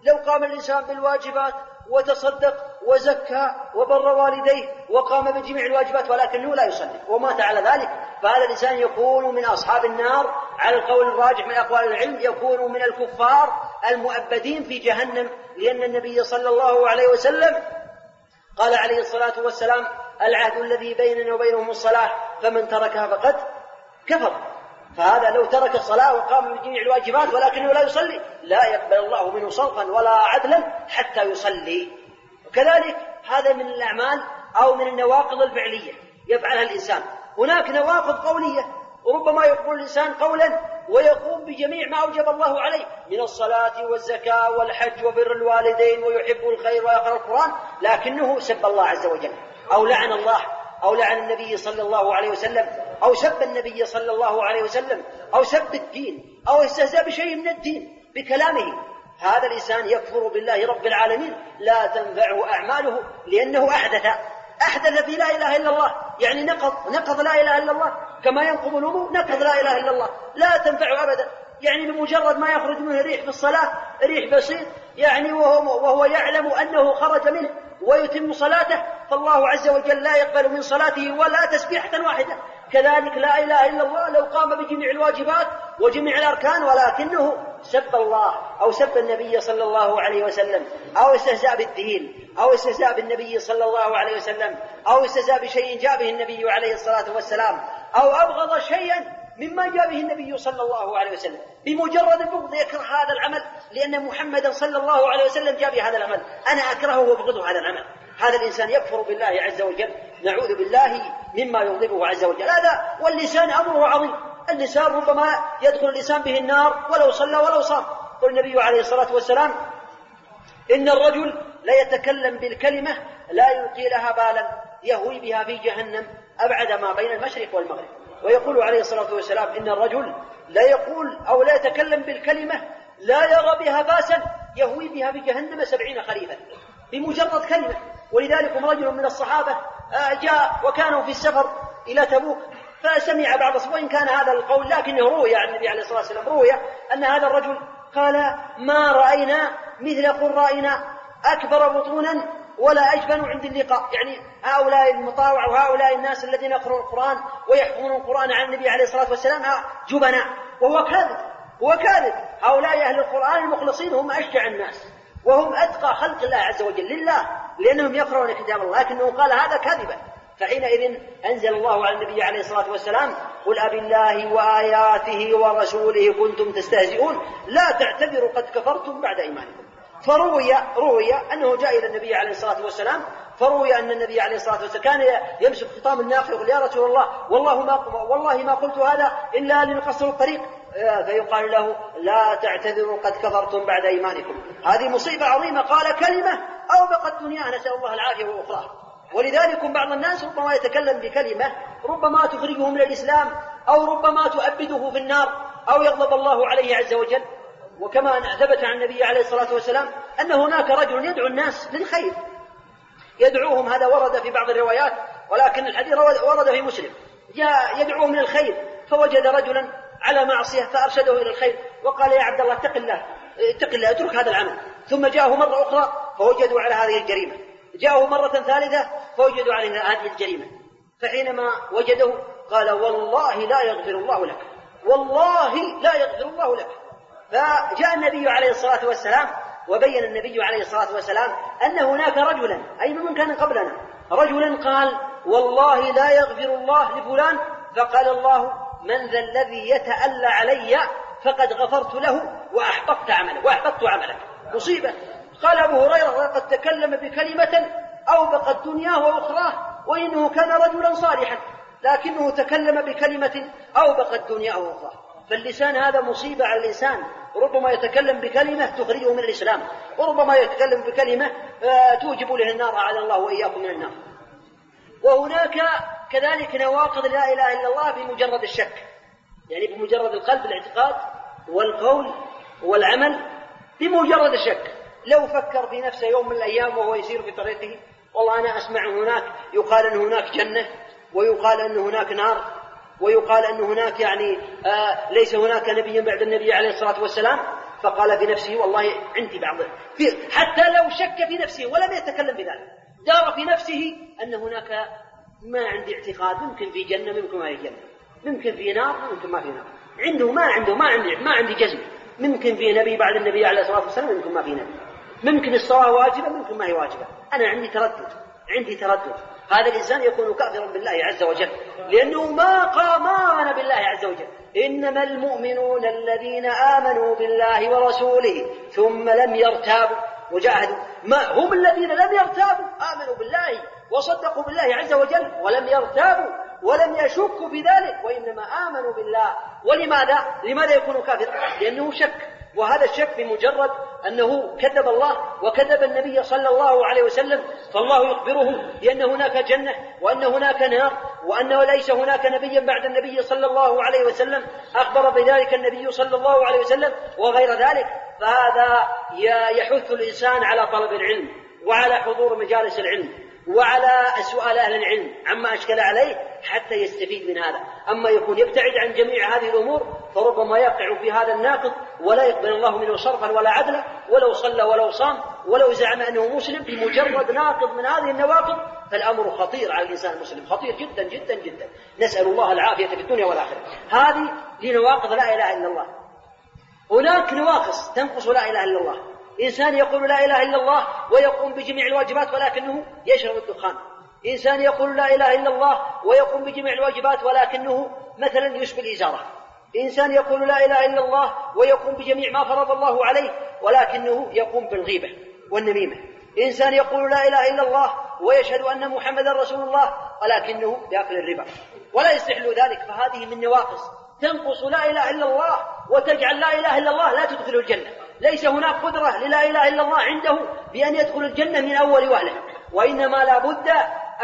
لو قام الإنسان بالواجبات وتصدق وزكى وبر والديه وقام بجميع الواجبات ولكنه لا يصلي ومات على ذلك فهذا الإنسان يكون من أصحاب النار. على القول الراجح من أقوال العلم يكون من الكفار المؤبدين في جهنم لأن النبي صلى الله عليه وسلم قال عليه الصلاة والسلام العهد الذي بيننا وبينهم الصلاة فمن تركها فقد كفر. فهذا لو ترك الصلاة وقام بجميع الواجبات ولكنه لا يصلي لا يقبل الله منه صرفا ولا عدلا حتى يصلي. وكذلك هذا من الأعمال أو من النواقض الفعلية يفعلها الإنسان. هناك نواقض قولية وربما يقول الإنسان قولا ويقوم بجميع ما أوجب الله عليه من الصلاة والزكاة والحج وبر الوالدين ويحب الخير ويقرأ القرآن لكنه سب الله عز وجل أو لعن الله أو لعن النبي صلى الله عليه وسلم أو سب النبي صلى الله عليه وسلم أو سب الدين أو استهزأ بشيء من الدين بكلامه. هذا الإنسان يكفر بالله رب العالمين لا تنفعه أعماله لأنه أحدث أحدث في لا إله إلا الله يعني نقض نقض لا إله إلا الله. كما ينقض الوضوء نقض لا إله إلا الله لا تنفعه أبدا. يعني بمجرد ما يخرج منه ريح في الصلاة ريح بسيط يعني وهو, وهو يعلم أنه خرج منه ويتم صلاته فالله عز وجل لا يقبل من صلاته ولا تسبيحة واحدة. كذلك لا إله إلا الله لو قام بجميع الواجبات وجميع الأركان ولكنه سب الله أو سب النبي صلى الله عليه وسلم أو استهزأ بالدين أو استهزاء بالنبي صلى الله عليه وسلم أو استهزاء بشيء جاء به النبي عليه الصلاة والسلام. أو أبغض شيئا مما جاء به النبي صلى الله عليه وسلم بمجرد البغض يكره هذا العمل لأن محمدا صلى الله عليه وسلم جاء بهذا العمل. أنا أكرهه وأبغضه هذا العمل. هذا الإنسان يكفر بالله عز وجل نعوذ بالله مما يغضبه عز وجل. هذا واللسان أمره عظيم. اللسان ربما يدخل اللسان به النار ولو صلى ولو صام. قال النبي عليه الصلاة والسلام إن الرجل لا يتكلم بالكلمة لا يلقي لها بالا يهوي بها في جهنم. أبعد ما بين المشرق والمغرب. ويقول عليه الصلاة والسلام إن الرجل لا يقول أو لا يتكلم بالكلمة لا يرى بها باسا يهوي بها في جهنم سبعين خريفا. بمجرد كلمة. ولذلك رجل من الصحابة آه، جاء وكانوا في السفر إلى تبوك فسمع بعض وإن كان هذا القول لكنه روي عن النبي عليه الصلاة والسلام روي أن هذا الرجل قال ما رأينا مثل قرائنا أكبر بطونا ولا أجبن عند اللقاء. يعني هؤلاء المطاوع وهؤلاء الناس الذين يقرؤون القرآن ويحفظون القرآن عن النبي عليه الصلاة والسلام جبناء. وهو كاذب هو كاذب. هؤلاء أهل القرآن المخلصين هم أشجع الناس وهم أتقى خلق الله عز وجل لله لأنهم يقرؤون كتاب الله لكنه قال هذا كذبا فحينئذ أنزل الله على النبي عليه الصلاة والسلام قل أبي الله وآياته ورسوله كنتم تستهزئون لا تعتذروا قد كفرتم بعد إيمانكم. فروي روي أنه جاء إلى النبي عليه الصلاة والسلام فروي أن النبي عليه الصلاة والسلام كان يمسك خطام الناقة يقول يا رسول الله والله ما والله ما قلت هذا إلا لنقصر الطريق. فيقال له لا تعتذروا قد كفرتم بعد إيمانكم. هذه مصيبة عظيمة. قال كلمة أو بقت دنياه نسأل الله العافية والأخرى. ولذلك بعض الناس ربما يتكلم بكلمة ربما تخرجه من الإسلام أو ربما تؤبده في النار أو يغضب الله عليه عز وجل. وكما ثبت عن النبي عليه الصلاة والسلام أن هناك رجل يدعو الناس للخير. يدعوهم هذا ورد في بعض الروايات ولكن الحديث ورد في مسلم. جاء يدعوهم للخير فوجد رجلا على معصية فأرشده إلى الخير وقال يا عبد الله اتق الله اتق الله اترك هذا العمل. ثم جاءه مرة أخرى فوجدوا على هذه الجريمة. جاءه مرة ثالثة فوجدوا على هذه الجريمة. فحينما وجده قال والله لا يغفر الله لك. والله لا يغفر الله لك. فجاء النبي عليه الصلاة والسلام وبين النبي عليه الصلاة والسلام أن هناك رجلا أي من كان قبلنا رجلا قال والله لا يغفر الله لفلان. فقال الله من ذا الذي يتألى علي فقد غفرت له وأحبطت عمله وأحبطت عمله مصيبة. قال أبو هريرة لقد تكلم بكلمة أوبقت دنياه وأخراه وإنه كان رجلا صالحا لكنه تكلم بكلمة أوبقت دنياه وأخراه. فاللسان هذا مصيبة على الإنسان. ربما يتكلم بكلمة تخرجه من الإسلام. وربما يتكلم بكلمة آه، توجب له النار أعاذنا الله وإياكم من النار. وهناك كذلك نواقض لا إله إلا الله بمجرد الشك. يعني بمجرد القلب الاعتقاد والقول والعمل بمجرد الشك. لو فكر في نفسه يوم من الأيام وهو يسير في طريقه والله أنا أسمع هناك يقال أن هناك جنة ويقال أن هناك نار. ويقال أن هناك يعني آه ليس هناك نبي بعد النبي عليه الصلاة والسلام فقال في نفسه والله عندي بعض. حتى لو شك في نفسه ولم يتكلم بذلك دار في نفسه أن هناك ما عندي اعتقاد ممكن في جنة ممكن ما في جنة. ممكن في نار ممكن ما في نار. عنده ما عنده ما عندي ما عندي جزم. ممكن في نبي بعد النبي عليه الصلاة والسلام ممكن ما في نبي. ممكن الصلاة واجبة ممكن ما هي واجبة. أنا عندي تردد عندي تردد. هذا الإنسان يكون كافرا بالله عز وجل. لأنه ما قام ما آمن بالله عز وجل. إنما المؤمنون الذين آمنوا بالله ورسوله ثم لم يرتابوا. وجاهدوا ما هم الذين لم يرتابوا؟ آمنوا بالله وصدقوا بالله عز وجل ولم يرتابوا ولم يشكوا في ذلك وإنما آمنوا بالله. ولماذا؟ لماذا يكون كافرا؟ لأنه شك. وهذا الشك بمجرد أنه كذب الله وكذب النبي صلى الله عليه وسلم فالله يخبره بأن هناك جنة وأن هناك نار وأنه ليس هناك نبيا بعد النبي صلى الله عليه وسلم أخبر بذلك النبي صلى الله عليه وسلم وغير ذلك. فهذا يحث الإنسان على طلب العلم وعلى حضور مجالس العلم. وعلى سؤال أهل العلم عما أشكل عليه حتى يستفيد من هذا. أما يكون يبتعد عن جميع هذه الأمور فربما يقع في هذا الناقض ولا يقبل الله منه صرفا ولا عدلا ولو صلى ولو صام ولو زعم أنه مسلم بمجرد ناقض من هذه النواقض فالأمر خطير على الإنسان المسلم. خطير جدا جدا جدا. نسأل الله العافية في الدنيا والآخرة. هذه لنواقض لا إله إلا الله. هناك نواقص تنقص لا إله إلا الله. إنسان يقول لا إله إلا الله ويقوم بجميع الواجبات ولكنه يشرب الدخان. إنسان يقول لا إله إلا الله ويقوم بجميع الواجبات ولكنه مثلا يسبي الإزارة. إنسان يقول لا إله إلا الله ويقوم بجميع ما فرض الله عليه ولكنه يقوم بالغيبة والنميمة. إنسان يقول لا إله إلا الله ويشهد أن محمدا رسول الله ولكنه يأكل الربا. ولا يستحل ذلك فهذه من نواقص. تنقص لا إله إلا الله وتجعل لا إله إلا الله لا تدخل الجنة. ليس هناك قدرة للا إله إلا الله عنده بأن يدخل الجنة من أول وهلة وإنما لا بد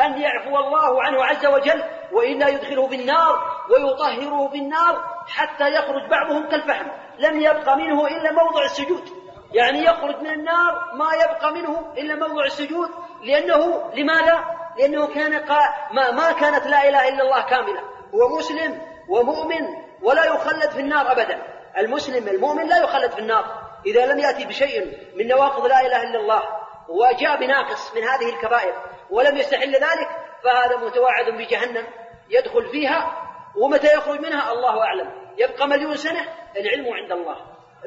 أن يعفو الله عنه عز وجل وإلا يدخله بالنار ويطهره بالنار حتى يخرج بعضهم كالفحم. لم يبق منه إلا موضع السجود. يعني يخرج من النار ما يبقى منه إلا موضع السجود. لأنه لماذا؟ لأنه كان ما, ما كانت لا إله إلا الله كاملة. هو مسلم ومؤمن ولا يخلد في النار أبدا. المسلم المؤمن لا يخلد في النار. إذا لم يأتي بشيء من نواقض لا إله إلا الله وجاء بناقص من هذه الكبائر ولم يستحل ذلك فهذا متوعد بجهنم يدخل فيها ومتى يخرج منها؟ الله أعلم. يبقى مليون سنة العلم عند الله.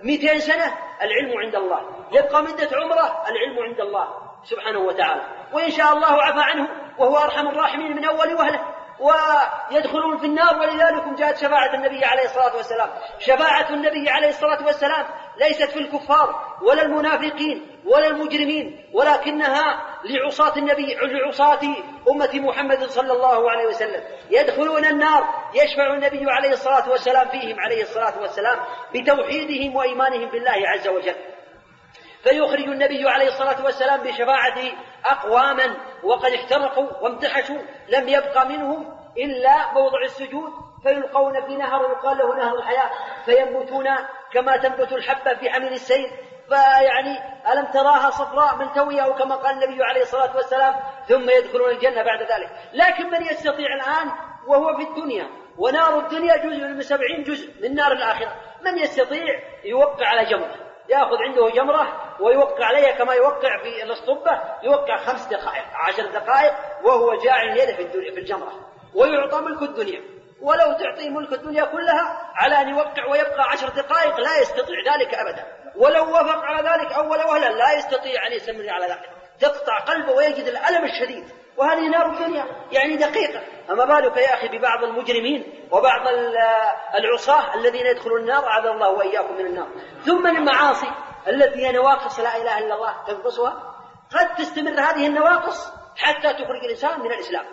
مئتين سنة العلم عند الله. يبقى مدة عمره العلم عند الله سبحانه وتعالى. وإن شاء الله عفى عنه وهو أرحم الراحمين من أول وهلة. ويدخلون في النار ولذلك جاءت شفاعة النبي عليه الصلاة والسلام. شفاعة النبي عليه الصلاة والسلام ليست في الكفار ولا المنافقين ولا المجرمين ولكنها لعصاة النبي لعصاة أمة محمد صلى الله عليه وسلم. يدخلون النار يشفع النبي عليه الصلاة والسلام فيهم عليه الصلاة والسلام بتوحيدهم وإيمانهم بالله عز وجل. فيخرج النبي عليه الصلاة والسلام بشفاعته أقواما وقد احترقوا وامتحشوا لم يبق منهم إلا موضع السجود فيلقون في نهر يقال له نهر الحياة فينبتون كما تنبت الحبة في حمل السيل. فيعني ألم تراها صفراء ملتوية أو كما قال النبي عليه الصلاة والسلام ثم يدخلون الجنة بعد ذلك. لكن من يستطيع الآن وهو في الدنيا ونار الدنيا جزء من سبعين جزء من نار الآخرة. من يستطيع؟ يوقع على جمرة يأخذ عنده جمرة ويوقع عليها كما يوقع في الاسطبة يوقع خمس دقائق عشر دقائق وهو جاعل يده في, في الجمرة. ويعطى ملك الدنيا. ولو تعطيه ملك الدنيا كلها على أن يوقع ويبقى عشر دقائق لا يستطيع ذلك أبدا. ولو وافق على ذلك أول وهلة لا يستطيع أن يستمر على ذلك. تقطع قلبه ويجد الألم الشديد. وهذه نار الدنيا يعني دقيقة. أما بالك يا أخي ببعض المجرمين وبعض العصاة الذين يدخلون النار؟ أعاذ الله وإياكم من النار. ثم المعاصي التي هي نواقص لا إله إلا الله. تنقصها؟ قد تستمر هذه النواقص حتى تخرج الإنسان من الإسلام.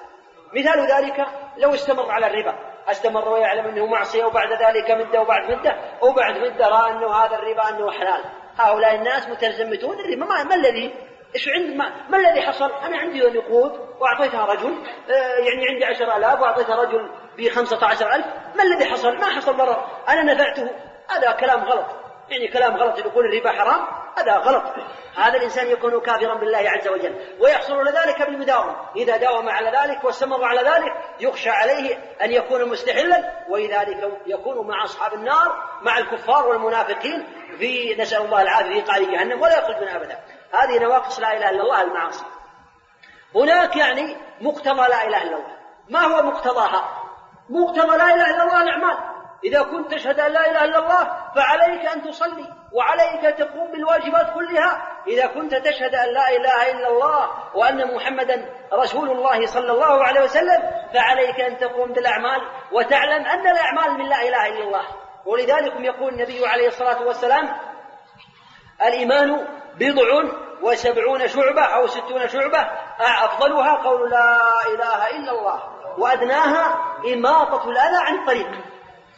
مثال ذلك لو استمر على الربا. استمر ويعلم أنه معصية وبعد ذلك مدة وبعد مدة وبعد مدة رأى أنه هذا الربا أنه حلال. هؤلاء الناس متزمتون الربا. ما, الذي؟ إيش عند ما, ما الذي حصل؟ أنا عندي نقود وأعطيتها رجل آه يعني عندي عشر آلاف وأعطيتها رجل ب عشر ألف. ما الذي حصل؟ ما حصل ضرر. أنا نفعته. هذا كلام غلط. يعني كلام غلط يقول الربا حرام. هذا غلط. هذا الإنسان يكون كافرا بالله عز وجل. ويحصل ذلك بالمداومة إذا داوم على ذلك واستمر على ذلك يخشى عليه أن يكون مستحلا. ولذلك يكون مع أصحاب النار مع الكفار والمنافقين في نسأل الله العافية في قعر جهنم ولا يخرج منها أبدا. هذه نواقص لا إله إلا الله المعاصي. هناك يعني مقتضى لا إله إلا الله. ما هو مقتضاها؟ مقتضى لا إله إلا الله الأعمال. إذا كنت تشهد أن لا إله إلا الله فعليك أن تصلي وعليك تقوم بالواجبات كلها. إذا كنت تشهد أن لا إله إلا الله وأن محمدا رسول الله صلى الله عليه وسلم فعليك أن تقوم بالأعمال وتعلم أن الأعمال من لا إله إلا الله. ولذلك يقول النبي عليه الصلاة والسلام الإيمان بضع وسبعون شعبة أو ستون شعبة أفضلها قول لا إله إلا الله وأدناها إماطة الأذى عن الطريق.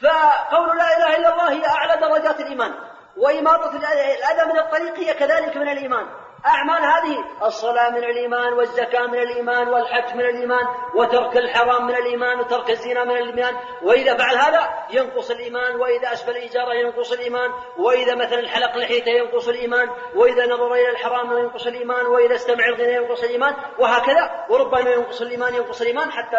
فقول لا إله إلا الله هي أعلى درجات الإيمان وإماطة الأذى من الطريق هي كذلك من الإيمان. أعمال هذه الصلاة من الإيمان والزكاة من الإيمان والحج من الإيمان وترك الحرام من الإيمان وترك الزنا من الإيمان. وإذا فعل هذا ينقص الإيمان. وإذا أسبل إزارة ينقص الإيمان. وإذا مثلا الحلق لحيته ينقص الإيمان. وإذا نظر إلى الحرام ينقص الإيمان. وإذا استمع الغنى ينقص الإيمان. وهكذا وربما ينقص الإيمان ينقص الإيمان حتى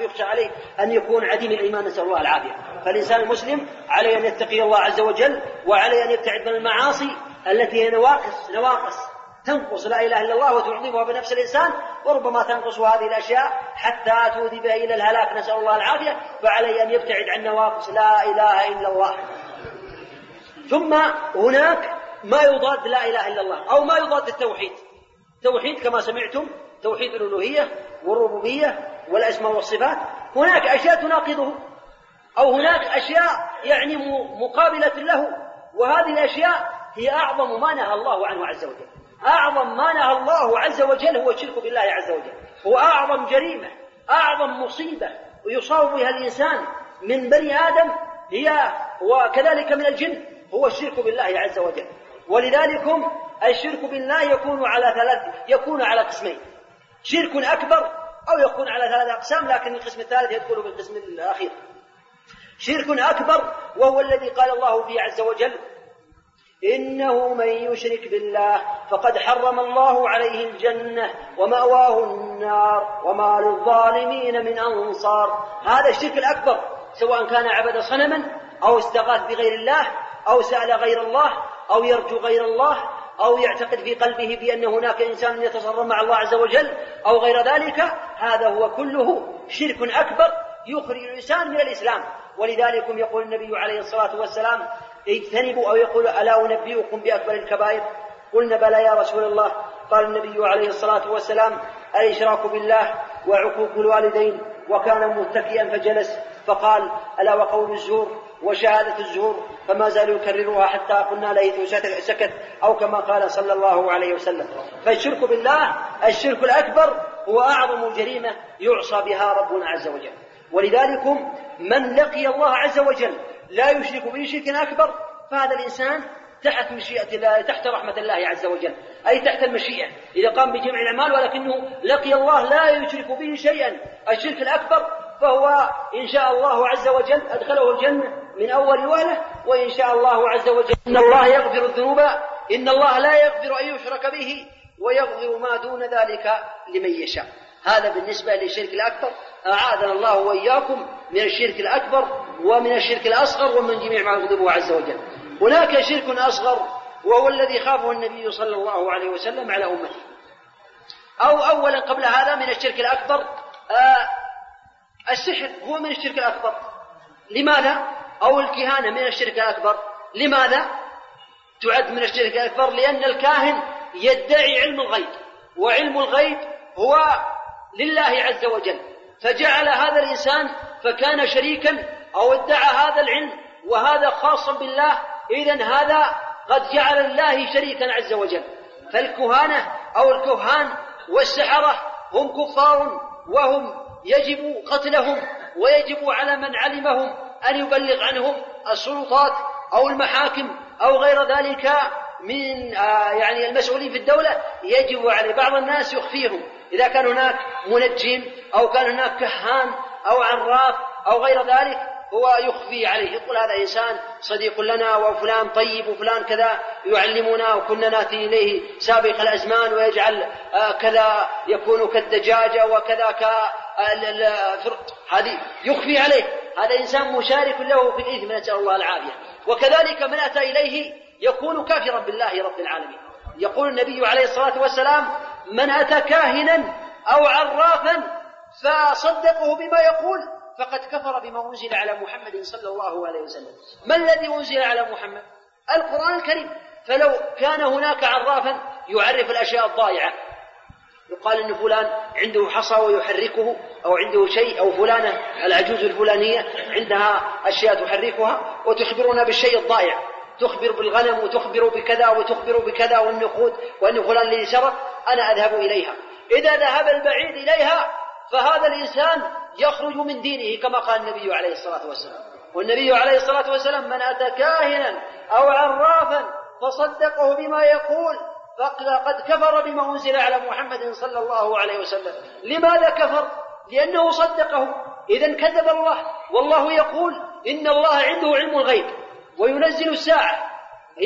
يخشى عليه أن يكون عديم الإيمان. نسأل الله العافية. فالإنسان المسلم عليه أن يتقي الله عز وجل وعليه أن يبتعد من المعاصي التي هي نواقص نواقص. تنقص لا إله إلا الله وتعظمها بنفس الإنسان وربما تنقص هذه الأشياء حتى تؤذي بها إلى الهلاك. نسأل الله العافية. فعليه أن يبتعد عن نواقص لا إله إلا الله. ثم هناك ما يضاد لا إله إلا الله أو ما يضاد التوحيد. توحيد كما سمعتم توحيد الألوهية والربوبية والأسماء والصفات. هناك أشياء تناقضه أو هناك أشياء يعني مقابلة له. وهذه الأشياء هي أعظم ما نهى الله عنه عز وجل. أعظم ما نهى الله عز وجل هو الشرك بالله عز وجل. هو أعظم جريمة أعظم مصيبة يصاب بها الإنسان من بني آدم هي وكذلك من الجن هو الشرك بالله عز وجل. ولذلك الشرك بالله يكون على ثلاث يكون على قسمين. شرك أكبر أو يكون على ثلاث أقسام لكن القسم الثالث يدخل في القسم الأخير. شرك أكبر وهو الذي قال الله فيه عز وجل إنه من يشرك بالله فقد حرم الله عليه الجنة ومأواه النار وما للظالمين من أنصار. هذا الشرك الأكبر سواء كان عبد صنما أو استغاث بغير الله أو سأل غير الله أو يرجو غير الله أو يعتقد في قلبه بأن هناك إنسان يتصرف مع الله عز وجل أو غير ذلك هذا هو كله شرك أكبر يخرج الإنسان من الإسلام. ولذلك يقول النبي عليه الصلاة والسلام اجتنبوا أو يقول ألا أنبئكم بأكبر الكبائر؟ قلنا بلى يا رسول الله. قال النبي عليه الصلاة والسلام الإشراك بالله وعقوق الوالدين وكان متكئا فجلس فقال ألا وقول الزور وشهادة الزور؟ فما زالوا يكررها حتى قلنا ليته سكت أو كما قال صلى الله عليه وسلم. فالشرك بالله الشرك الأكبر هو أعظم جريمة يعصى بها ربنا عز وجل. ولذلك من لقي الله عز وجل لا يشرك به شركا أكبر فهذا الإنسان تحت مشيئة الله تحت رحمة الله عز وجل أي تحت المشيئة. إذا قام بجمع الأعمال ولكنه لقي الله لا يشرك به شيئا الشرك الأكبر فهو إن شاء الله عز وجل أدخله الجنة من أول وهلة وإن شاء الله عز وجل إن الله يغفر الذنوب إن الله لا يغفر أن يشرك به ويغفر ما دون ذلك لمن يشاء. هذا بالنسبة للشرك الأكبر. أعاذنا الله وإياكم من الشرك الأكبر ومن الشرك الأصغر ومن جميع ما يغضبه عز وجل. هناك شرك أصغر وهو الذي خافه النبي صلى الله عليه وسلم على أمته. أو أولا قبل هذا من الشرك الأكبر آه السحر هو من الشرك الأكبر. لماذا؟ أو الكهانة من الشرك الأكبر. لماذا؟ تعد من الشرك الأكبر؟ لأن الكاهن يدعي علم الغيب وعلم الغيب هو لله عز وجل. فجعل هذا الإنسان فكان شريكا أو ادعى هذا العلم وهذا خاص بالله إذا هذا قد جعل الله شريكا عز وجل. فالكهانة أو الكهان والسحرة هم كفار وهم يجب قتلهم ويجب على من علمهم أن يبلغ عنهم السلطات أو المحاكم أو غير ذلك من آه يعني المسؤولين في الدولة. يجب على بعض الناس يخفيهم. إذا كان هناك منجم أو كان هناك كهان أو عراف أو غير ذلك هو يخفي عليه. يقول هذا إنسان صديق لنا وفلان طيب وفلان كذا يعلمنا وكنا ناتي إليه سابق الأزمان ويجعل آه كذا يكون كالدجاجة وكذا ك هذه يخفي عليه. هذا إنسان مشارك له في الإثم نسأل الله العافية. وكذلك من أتى إليه يكون كافرا بالله رب العالمين. يقول النبي عليه الصلاة والسلام من أتى كاهنا أو عرافا فصدقه بما يقول فقد كفر بما أنزل على محمد صلى الله عليه وسلم. ما الذي أنزل على محمد؟ القرآن الكريم. فلو كان هناك عرافا يعرف الأشياء الضائعة. يقال إن فلان عنده حصى ويحركه أو عنده شيء أو فلانة العجوز الفلانية عندها أشياء تحركها وتخبرنا بالشيء الضائع. تخبر بالغنم وتخبر بكذا وتخبر بكذا والنقود وان فلان الذي سرق أنا أذهب إليها. إذا ذهب البعيد إليها فهذا الإنسان يخرج من دينه كما قال النبي عليه الصلاة والسلام. والنبي عليه الصلاة والسلام من أتى كاهنا أو عرافا فصدقه بما يقول فقد كفر بما أنزل على محمد صلى الله عليه وسلم. لماذا كفر؟ لأنه صدقه. إذا كذب الله والله يقول إن الله عنده علم الغيب. وينزل الساعة.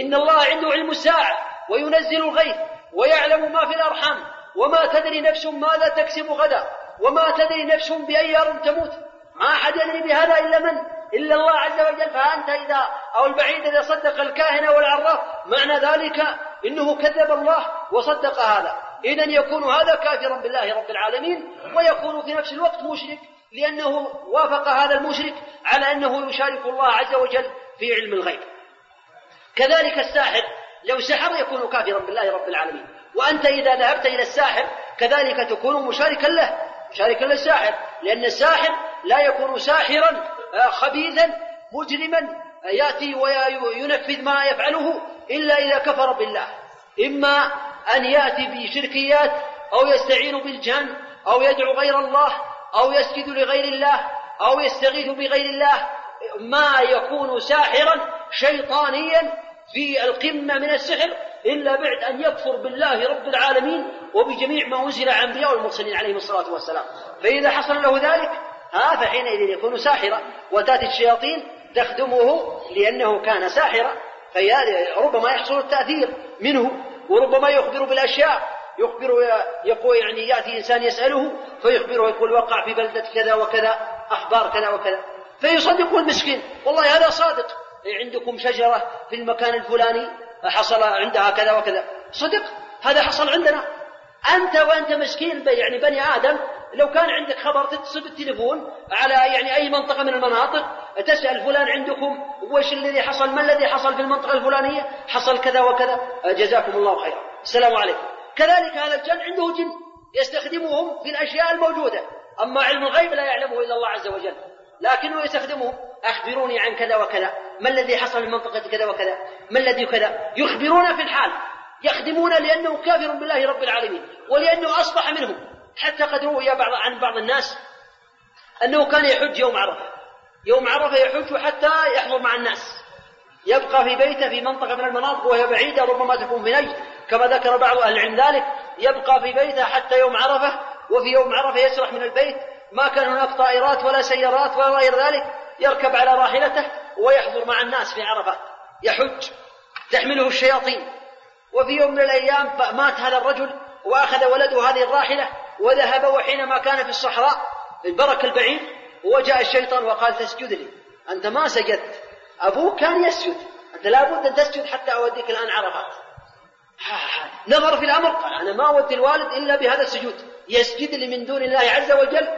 إن الله عنده علم الساعة. وينزل الغيث. ويعلم ما في الأرحام. وما تدري نفس ماذا تكسب غدا. وما تدري نفس بأي أرض تموت. ما أحد يدري بهذا إلا من؟ إلا الله عز وجل. فأنت إذا أو البعيد إذا صدق الكاهن والعراف معنى ذلك إنه كذب الله وصدق هذا. إذا يكون هذا كافرا بالله رب العالمين ويكون في نفس الوقت مشرك لأنه وافق هذا المشرك على أنه يشارك الله عز وجل في علم الغيب. كذلك الساحر لو سحر يكون كافرا بالله رب العالمين. وأنت إذا ذهبت إلى الساحر كذلك تكون مشاركا له مشاركا للساحر لأن الساحر لا يكون ساحرا آه، خبيثا مجرما آه، يأتي وينفذ ما يفعله إلا إذا كفر بالله. إما أن يأتي بشركيات أو يستعين بالجن أو يدعو غير الله أو يسجد لغير الله أو يستغيث بغير الله ما يكون ساحرا شيطانيا في القمة من السحر إلا بعد أن يكفر بالله رب العالمين وبجميع ما أنزل على الأنبياء والمرسلين عليهم الصلاة والسلام. فإذا حصل له ذلك ها فحينئذ يكون ساحرا وتأتي الشياطين تخدمه لأنه كان ساحرا. فربما يحصل التأثير منه وربما يخبر بالأشياء. يخبر يقول يعني يأتي إنسان يسأله فيخبره يقول وقع في بلدة كذا وكذا أخبار كذا وكذا. فيصدق المسكين. والله هذا صادق. عندكم شجرة في المكان الفلاني حصل عندها كذا وكذا. صدق هذا حصل عندنا. أنت وأنت مسكين يعني بني آدم لو كان عندك خبر تتصل بالتليفون على يعني أي منطقة من المناطق تسأل فلان عندكم وش الذي حصل ما الذي حصل في المنطقة الفلانية؟ حصل كذا وكذا. جزاكم الله خيرا. السلام عليكم. كذلك هذا الجن عنده جن يستخدمهم في الأشياء الموجودة. أما علم الغيب لا يعلمه إلا الله عز وجل. لكنه يستخدمه أخبروني عن كذا وكذا ما الذي حصل في منطقة كذا وكذا؟ ما الذي كذا؟ يخبرون في الحال يخدمون لأنه كافر بالله رب العالمين ولأنه أصبح منهم. حتى قد روي بعض عن بعض الناس أنه كان يحج يوم عرفة. يوم عرفة يحج حتى يحضر مع الناس. يبقى في بيته في منطقة من المناطق وهي بعيدة ربما تكون في نجد. كما ذكر بعض أهل العلم ذلك يبقى في بيته حتى يوم عرفة وفي يوم عرفة يسرح من البيت ما كان هناك طائرات ولا سيارات ولا غير ذلك يركب على راحلته ويحضر مع الناس في عرفات يحج تحمله الشياطين. وفي يوم من الأيام مات هذا الرجل وأخذ ولده هذه الراحلة وذهب وحينما كان في الصحراء البرك البعيد وجاء الشيطان وقال تسجد لي. أنت ما سجدت. أبوك كان يسجد. أنت لابد أن تسجد حتى أوديك الآن عرفات. نظر في الأمر قال أنا ما أودي الوالد إلا بهذا السجود. يسجد لي من دون الله عز وجل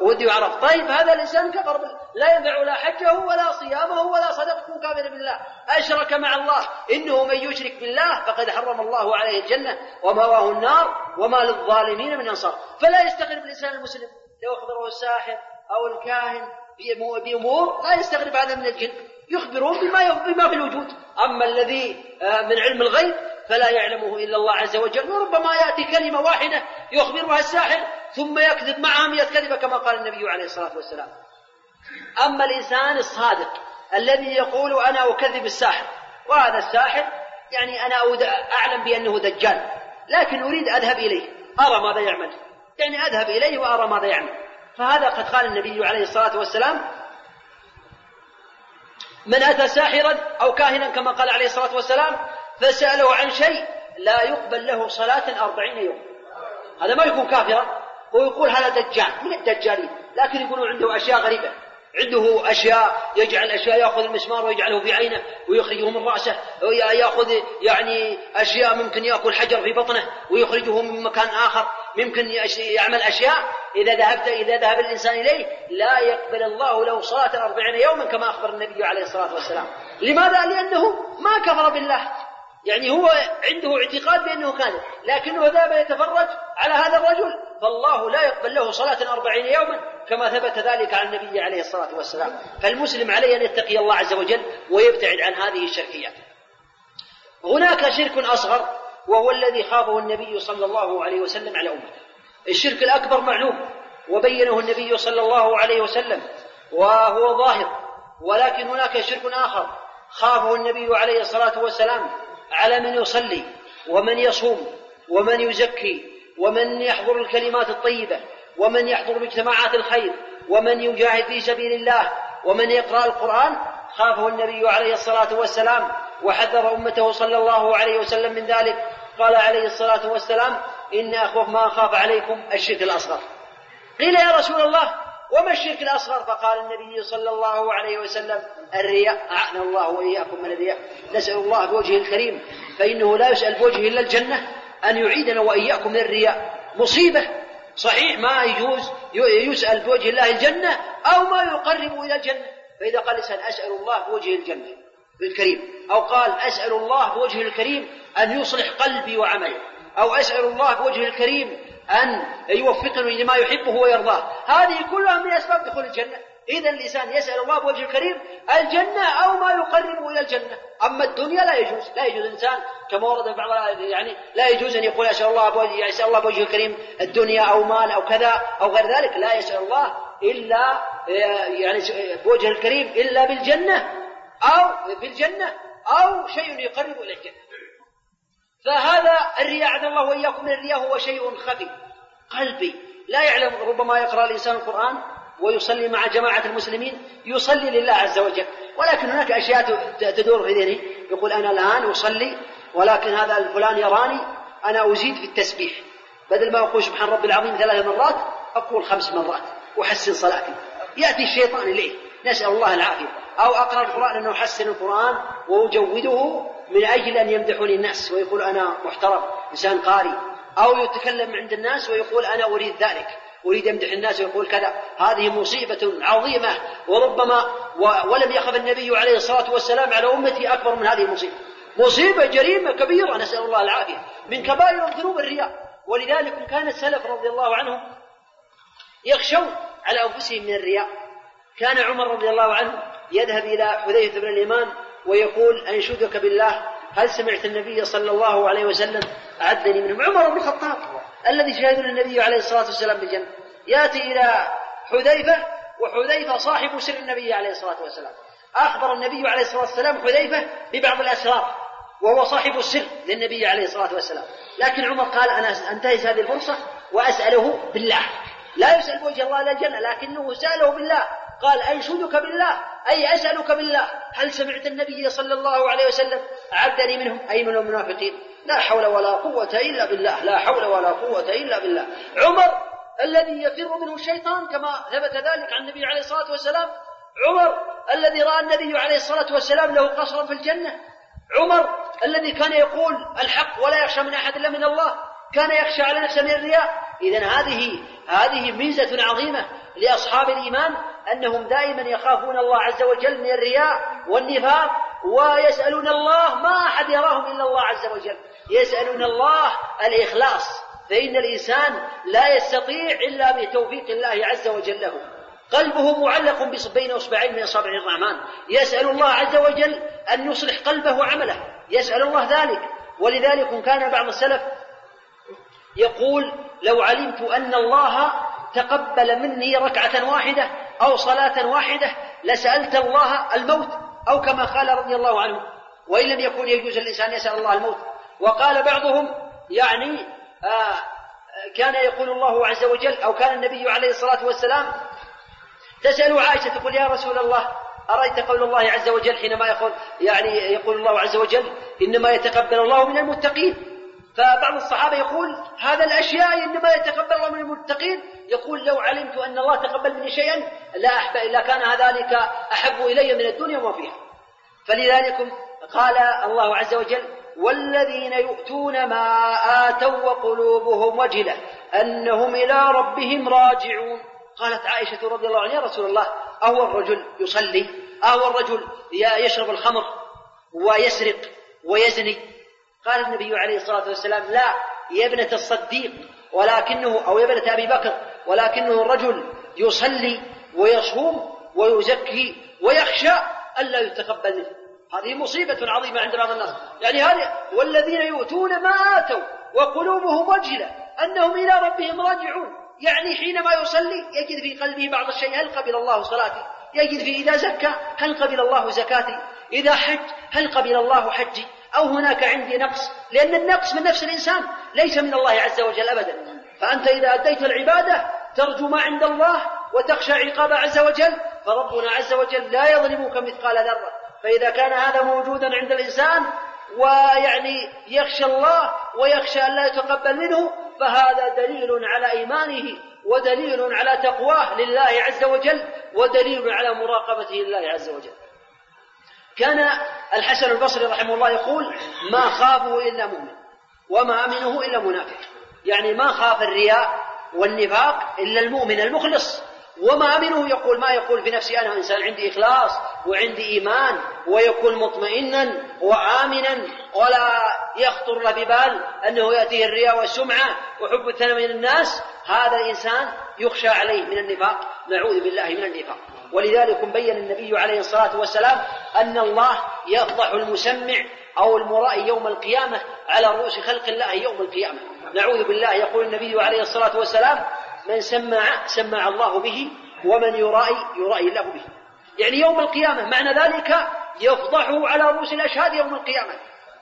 وودي عرف طيب هذا الإنسان كفر لا ينفع لا حجه ولا صيامه ولا صدقته كافر بالله. أشرك مع الله. إنه من يشرك بالله فقد حرم الله عليه الجنة ومواه النار وما للظالمين من أنصار. فلا يستغرب الإنسان المسلم. لو أخبره الساحر أو الكاهن بأمور لا يستغرب هذا من الجن. يخبرون بما بما في الوجود. أما الذي آه، من علم الغيب فلا يعلمه إلا الله عز وجل. وربما يأتي كلمة واحدة يخبرها الساحر ثم يكذب معها مئة كذبة كما قال النبي عليه الصلاة والسلام. أما الإنسان الصادق الذي يقول أنا أكذب الساحر وهذا الساحر يعني أنا أعلم بأنه دجال لكن أريد أذهب إليه أرى ماذا يعمل؟ يعني أذهب إليه وأرى ماذا يعمل. فهذا قد قال النبي عليه الصلاة والسلام من أتى ساحرا أو كاهنا كما قال عليه الصلاة والسلام فسأله عن شيء لا يقبل له صلاة أربعين يوم. هذا ما يكون كافرا هو يقول هذا دجال من الدجالين؟ لكن يقولون عنده أشياء غريبة. عنده أشياء يجعل أشياء يأخذ المسمار ويجعله في عينه ويخرجه من رأسه يأخذ يعني أشياء ممكن يأكل حجر في بطنه ويخرجه من مكان آخر. ممكن يعمل أشياء إذا ذهبت إذا ذهب الإنسان إليه لا يقبل الله له صلاة أربعين يوما كما أخبر النبي عليه الصلاة والسلام. لماذا؟ لأنه ما كفر بالله. يعني هو عنده اعتقاد بأنه كاذب لكنه ذهب يتفرج على هذا الرجل فالله لا يقبل له صلاة أربعين يوما كما ثبت ذلك عن النبي عليه الصلاة والسلام. فالمسلم عليه أن يتقي الله عز وجل ويبتعد عن هذه الشركيات هناك شرك أصغر وهو الذي خافه النبي صلى الله عليه وسلم على أمته. الشرك الأكبر معلوم وبينه النبي صلى الله عليه وسلم وهو ظاهر ولكن هناك شرك آخر خافه النبي عليه الصلاة والسلام على من يصلي ومن يصوم ومن يزكي ومن يحضر الكلمات الطيبة ومن يحضر مجتمعات الخير ومن يجاهد في سبيل الله ومن يقرأ القرآن خافه النبي عليه الصلاة والسلام وحذر أمته صلى الله عليه وسلم من ذلك. قال عليه الصلاة والسلام إن أخوف ما أخاف عليكم الشرك الأصغر. قيل يا رسول الله وما الشرك الأصغر؟ فقال النبي صلى الله عليه وسلم الرياء أعنا الله وإياكم من الرياء. نسأل الله بوجهه الكريم فإنه لا يسأل بوجهه إلا الجنة أن يعيدنا وإياكم من الرياء مصيبة. صحيح ما يجوز يسأل بوجه الله الجنة أو ما يقرب إلى الجنة. فإذا قال الإنسان أسأل الله بوجه الجنة الكريم. أو قال أسأل الله بوجهه الكريم أن يصلح قلبي وعملي. أو أسأل الله بوجهه الكريم أن يوفقني لما يحبه ويرضاه. هذه كلها من أسباب دخول الجنة. إذا الإنسان يسأل الله بوجه الكريم الجنة أو ما يقربه إلى الجنة. أما الدنيا لا يجوز. لا يجوز الإنسان كما ورد بعض يعني لا يجوز أن يقول أسأل الله بوجه يعني يسأل الله بوجه الكريم الدنيا أو مال أو كذا أو غير ذلك. لا يسأل الله إلا يعني بوجه الكريم إلا بالجنة أو بالجنة أو شيء يقرب إلى الجنة. فهذا الرياء عز الله وإياكم من الرياء هو شيء خفي قلبي. لا يعلم ربما يقرأ الإنسان القرآن ويصلي مع جماعة المسلمين يصلي لله عز وجل. ولكن هناك أشياء تدور في ذهنه يقول أنا الآن أصلي ولكن هذا الفلان يراني أنا أزيد في التسبيح. بدل ما أقول سبحان ربي العظيم ثلاث مرات أقول خمس مرات أحسن صلاتي. يأتي الشيطان إليه. نسأل الله العافية. أو أقرأ القرآن أنه أحسن القرآن وأجوده من أجل أن يمدحوا الناس ويقول أنا محترم إنسان قاري. أو يتكلم عند الناس ويقول أنا أريد ذلك أريد يمدح الناس ويقول كذا. هذه مصيبة عظيمة. وربما ولم يخف النبي عليه الصلاة والسلام على أمتي أكبر من هذه المصيبة. مصيبة جريمة كبيرة نسأل الله العافية. من كبائر الذنوب الرياء. ولذلك كان السلف رضي الله عنهم يخشون على أنفسهم من الرياء. كان عمر رضي الله عنه يذهب إلى حذيفة بن اليمان ويقول أنشدك بالله هل سمعت النبي صلى الله عليه وسلم أعدني منهم؟ عمر بن الخطاب الذي شهد النبي عليه الصلاة والسلام بالجنة. يأتي إلى حذيفة وحذيفة صاحب سر النبي عليه الصلاة والسلام. أخبر النبي عليه الصلاة والسلام حذيفة ببعض الأسرار وهو صاحب السر للنبي عليه الصلاة والسلام. لكن عمر قال أنا أنتهز هذه الفرصة وأسأله بالله. لا يسأل بوجه الله إلى الجنة لكنه سأله بالله. قال أنشدك بالله أي أسألك بالله هل سمعت النبي صلى الله عليه وسلم؟ عدني منهم. أي من المنافقين؟ لا حول ولا قوة إلا بالله لا حول ولا قوة إلا بالله. عمر الذي يفر منه الشيطان كما ثبت ذلك عن النبي عليه الصلاة والسلام. عمر الذي رأى النبي عليه الصلاة والسلام له قصرا في الجنة. عمر الذي كان يقول الحق ولا يخشى من أحد إلا من الله كان يخشى على نفسه من الرياء. إذا هذه هذه ميزة عظيمة لأصحاب الإيمان أنهم دائما يخافون الله عز وجل من الرياء والنفاق ويسألون الله ما أحد يراهم إلا الله عز وجل. يسألون الله الإخلاص فإن الإنسان لا يستطيع إلا بتوفيق الله عز وجل له. قلبه معلق بين إصبعين من إصابع الرحمن. يسأل الله عز وجل أن يصلح قلبه وعمله. يسأل الله ذلك. ولذلك كان بعض السلف يقول لو علمت أن الله تقبل مني ركعة واحدة أو صلاة واحدة لسألت الله الموت أو كما قال رضي الله عنه وإن لم يكن يجوز الانسان يسأل الله الموت. وقال بعضهم يعني آه كان يقول الله عز وجل أو كان النبي عليه الصلاة والسلام تسأل عائشة تقول يا رسول الله أرأيت قول الله عز وجل حينما يقول يعني يقول الله عز وجل إنما يتقبل الله من المتقين. فبعض الصحابة يقول هذا الأشياء إنما يتقبل الله من المتقين. يقول لو علمت أن الله تقبل مني شيئا لا أحب إلا كان ذلك أحب إلي من الدنيا وما فيها. فلذلك قال الله عز وجل والذين يؤتون ما آتوا وقلوبهم وجلة أنهم إلى ربهم راجعون. قالت عائشة رضي الله عنها يا رسول الله أهو الرجل يصلي أهو الرجل يشرب الخمر ويسرق ويزني قال النبي عليه الصلاة والسلام لا يا ابنة الصديق ولكنه أو يا ابنة أبي بكر ولكنه الرجل يصلي ويصوم ويزكي ويخشى ألا يتقبل منه. هذه مصيبة عظيمة عند بعض الناس. يعني هذه والذين يؤتون ما آتوا وقلوبهم وجلة أنهم إلى ربهم راجعون. يعني حينما يصلي يجد في قلبه بعض الشيء هل قبل الله صلاتي؟ يجد في إذا زكى هل قبل الله زكاتي؟ إذا حج هل قبل الله حجي؟ أو هناك عندي نقص لأن النقص من نفس الإنسان ليس من الله عز وجل أبدا. فأنت إذا أديت العبادة ترجو ما عند الله وتخشى عقاب عز وجل فربنا عز وجل لا يظلمك مثقال ذرة. فإذا كان هذا موجودا عند الإنسان ويعني يخشى الله ويخشى أن لا يتقبل منه فهذا دليل على إيمانه ودليل على تقواه لله عز وجل ودليل على مراقبته لله عز وجل. كان الحسن البصري رحمه الله يقول ما خافوا إلا مؤمن وما أمنه إلا منافق. يعني ما خاف الرياء والنفاق إلا المؤمن المخلص. وما أمنه يقول ما يقول في نفسي أنا إنسان عندي إخلاص وعندي إيمان ويكون مطمئنا وآمنا ولا يخطر له ببال أنه يأتيه الرياء والسمعة وحب الثناء من الناس. هذا الإنسان يخشى عليه من النفاق نعوذ بالله من النفاق. ولذلك بين النبي عليه الصلاة والسلام أن الله يفضح المسمع أو المرائي يوم القيامة على رؤوس خلق الله يوم القيامة. نعوذ بالله يقول النبي عليه الصلاة والسلام من سمع سمع الله به ومن يرائي يرائي الله به. يعني يوم القيامة معنى ذلك يفضحه على رؤوس الأشهاد يوم القيامة.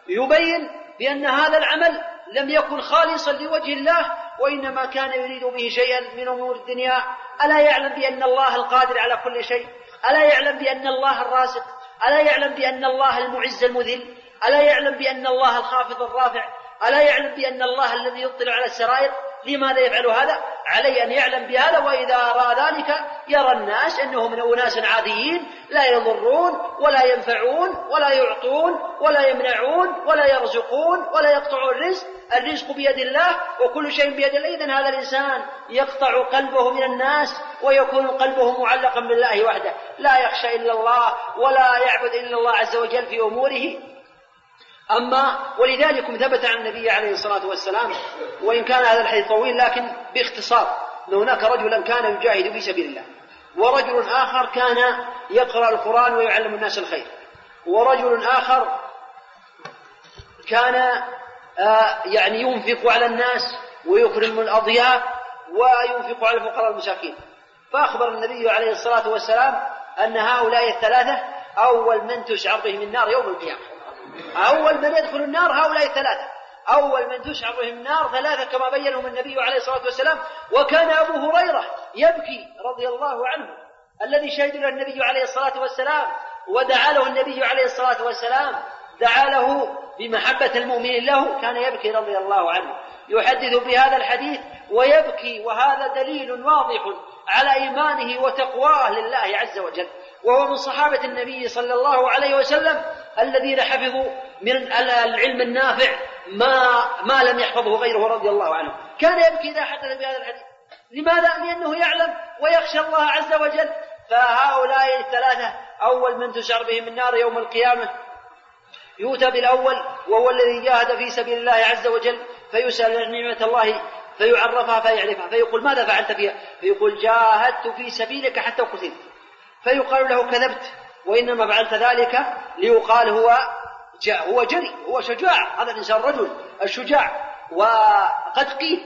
يبين بأن هذا العمل لم يكن خالصا لوجه الله وإنما كان يريد به شيئا من أمور الدنيا. ألا يعلم بأن الله القادر على كل شيء؟ ألا يعلم بأن الله الرازق؟ ألا يعلم بأن الله المعز المذل؟ ألا يعلم بأن الله الخافض الرافع؟ ألا يعلم بأن الله الذي يطلع على السرائر؟ لماذا يفعل هذا؟ عليه أن يعلم بهذا وإذا رأى ذلك يرى الناس أنهم من أناس عاديين لا يضرون ولا ينفعون ولا يعطون ولا يمنعون ولا يرزقون ولا يقطعون الرزق. الرزق بيد الله وكل شيء بيد الله. إذن هذا الإنسان يقطع قلبه من الناس ويكون قلبه معلقا بالله وحده. لا يخشى إلا الله ولا يعبد إلا الله عز وجل في أموره. أما ولذلك ثبت عن النبي عليه الصلاة والسلام وإن كان هذا الحديث طويل لكن باختصار أن هناك رجلا كان يجاهد في سبيل الله ورجل آخر كان يقرأ القرآن ويعلم الناس الخير ورجل آخر كان آه يعني ينفق على الناس ويكرم الأضياف وينفق على الفقراء المساكين. فأخبر النبي عليه الصلاة والسلام أن هؤلاء الثلاثة أول من تشعر بهم النار يوم القيامة. أول من يدخل النار هؤلاء الثلاثة أول من تشعر بهم النار ثلاثة كما بينهم النبي عليه الصلاة والسلام. وكان أبو هريرة يبكي رضي الله عنه الذي شهد له النبي عليه الصلاة والسلام ودعا له النبي عليه الصلاة والسلام دعا له بمحبة المؤمنين له كان يبكي رضي الله عنه. يحدث بهذا الحديث ويبكي وهذا دليل واضح على إيمانه وتقواه لله عز وجل. وهو من صحابة النبي صلى الله عليه وسلم الذين حفظوا من العلم النافع ما ما لم يحفظه غيره رضي الله عنه. كان يبكي إذا حدث بهذا الحديث. لماذا؟ لأنه يعلم ويخشى الله عز وجل. فهؤلاء الثلاثة أول من تشعر بهم النار يوم القيامة. يؤتى بالأول وهو الذي جاهد في سبيل الله عز وجل فيسأل عن نعمة الله فيعرفها فيعرفها. فيقول ماذا فعلت فيها؟ فيقول جاهدت في سبيلك حتى قتلت. فيقال له كذبت. وإنما فعلت ذلك ليقال هو هو جري هو شجاع. هذا الإنسان رجل الشجاع. وقد قيل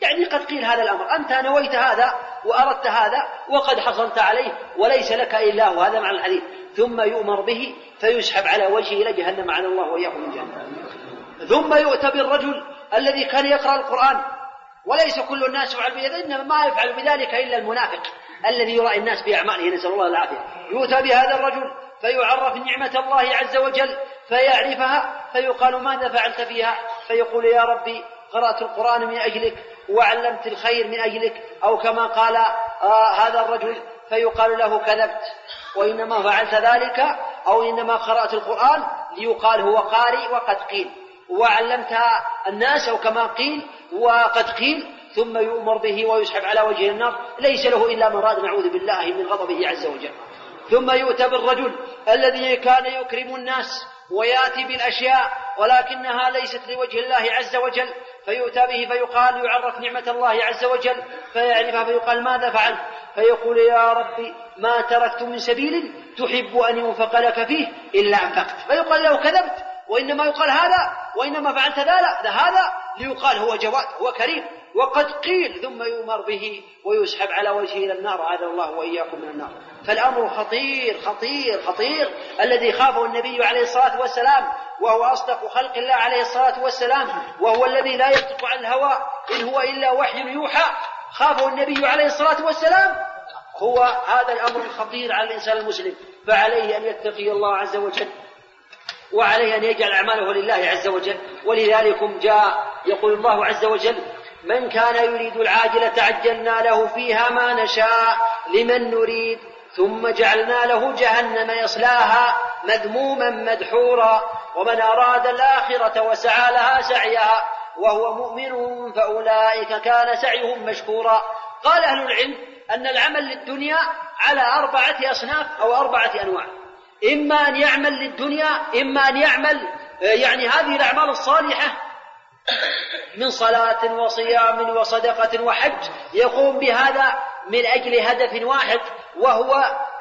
يعني قد قيل هذا الأمر. أنت نويت هذا وأردت هذا وقد حصلت عليه وليس لك إلا هو. هذا معنى الحديث. ثم يؤمر به فيسحب على وجهه إلى جهنم. عن الله وإياكم من جهنم. ثم يؤتى بالرجل الذي كان يقرأ القرآن. وليس كل الناس يفعل بذلك إنما ما يفعل بذلك إلا المنافق. الذي يرائي الناس بأعماله نسأل الله العافية. يؤتى بهذا الرجل فيعرف نعمة الله عز وجل فيعرفها فيقال ماذا فعلت فيها؟ فيقول يا ربي قرأت القرآن من أجلك وعلمت الخير من أجلك أو كما قال آه هذا الرجل فيقال له كذبت. وإنما فعلت ذلك أو إنما قرأت القرآن ليقال هو قارئ وقد قيل. وعلمت الناس أو كما قيل وقد قيل ثم يؤمر به ويسحب على وجه النار ليس له إلا مراد نعوذ بالله من غضبه عز وجل. ثم يؤتى بالرجل الذي كان يكرم الناس وياتي بالأشياء ولكنها ليست لوجه الله عز وجل. فيؤتى به فيقال يعرف نعمة الله عز وجل. فيعرفها فيقال ماذا فعلت؟ فيقول يا ربي ما تركت من سبيل تحب أن ينفق لك فيه إلا أنفقت. فيقال له كذبت وإنما يقال هذا وإنما فعلت ذا هذا ليقال هو جواد هو كريم. وقد قيل ثم يؤمر به ويسحب على وجهه إلى النار عاذ الله وإياكم من النار. فالأمر خطير خطير خطير الذي خافه النبي عليه الصلاة والسلام وهو أصدق خلق الله عليه الصلاة والسلام وهو الذي لا ينطق عن الهوى إن هو إلا وحي يوحى خافه النبي عليه الصلاة والسلام. هو هذا الأمر الخطير على الإنسان المسلم فعليه أن يتقي الله عز وجل وعليه أن يجعل أعماله لله عز وجل ولذلك جاء يقول الله عز وجل من كان يريد العاجلة عجلنا له فيها ما نشاء لمن نريد. ثم جعلنا له جهنم يصلاها مذموما مدحورا. ومن أراد الآخرة وسعى لها سعيها وهو مؤمن فأولئك كان سعيهم مشكورا. قال أهل العلم أن العمل للدنيا على أربعة أصناف أو أربعة أنواع. إما أن يعمل للدنيا إما أن يعمل يعني هذه الأعمال الصالحة من صلاة وصيام وصدقة وحج يقوم بهذا من أجل هدف واحد وهو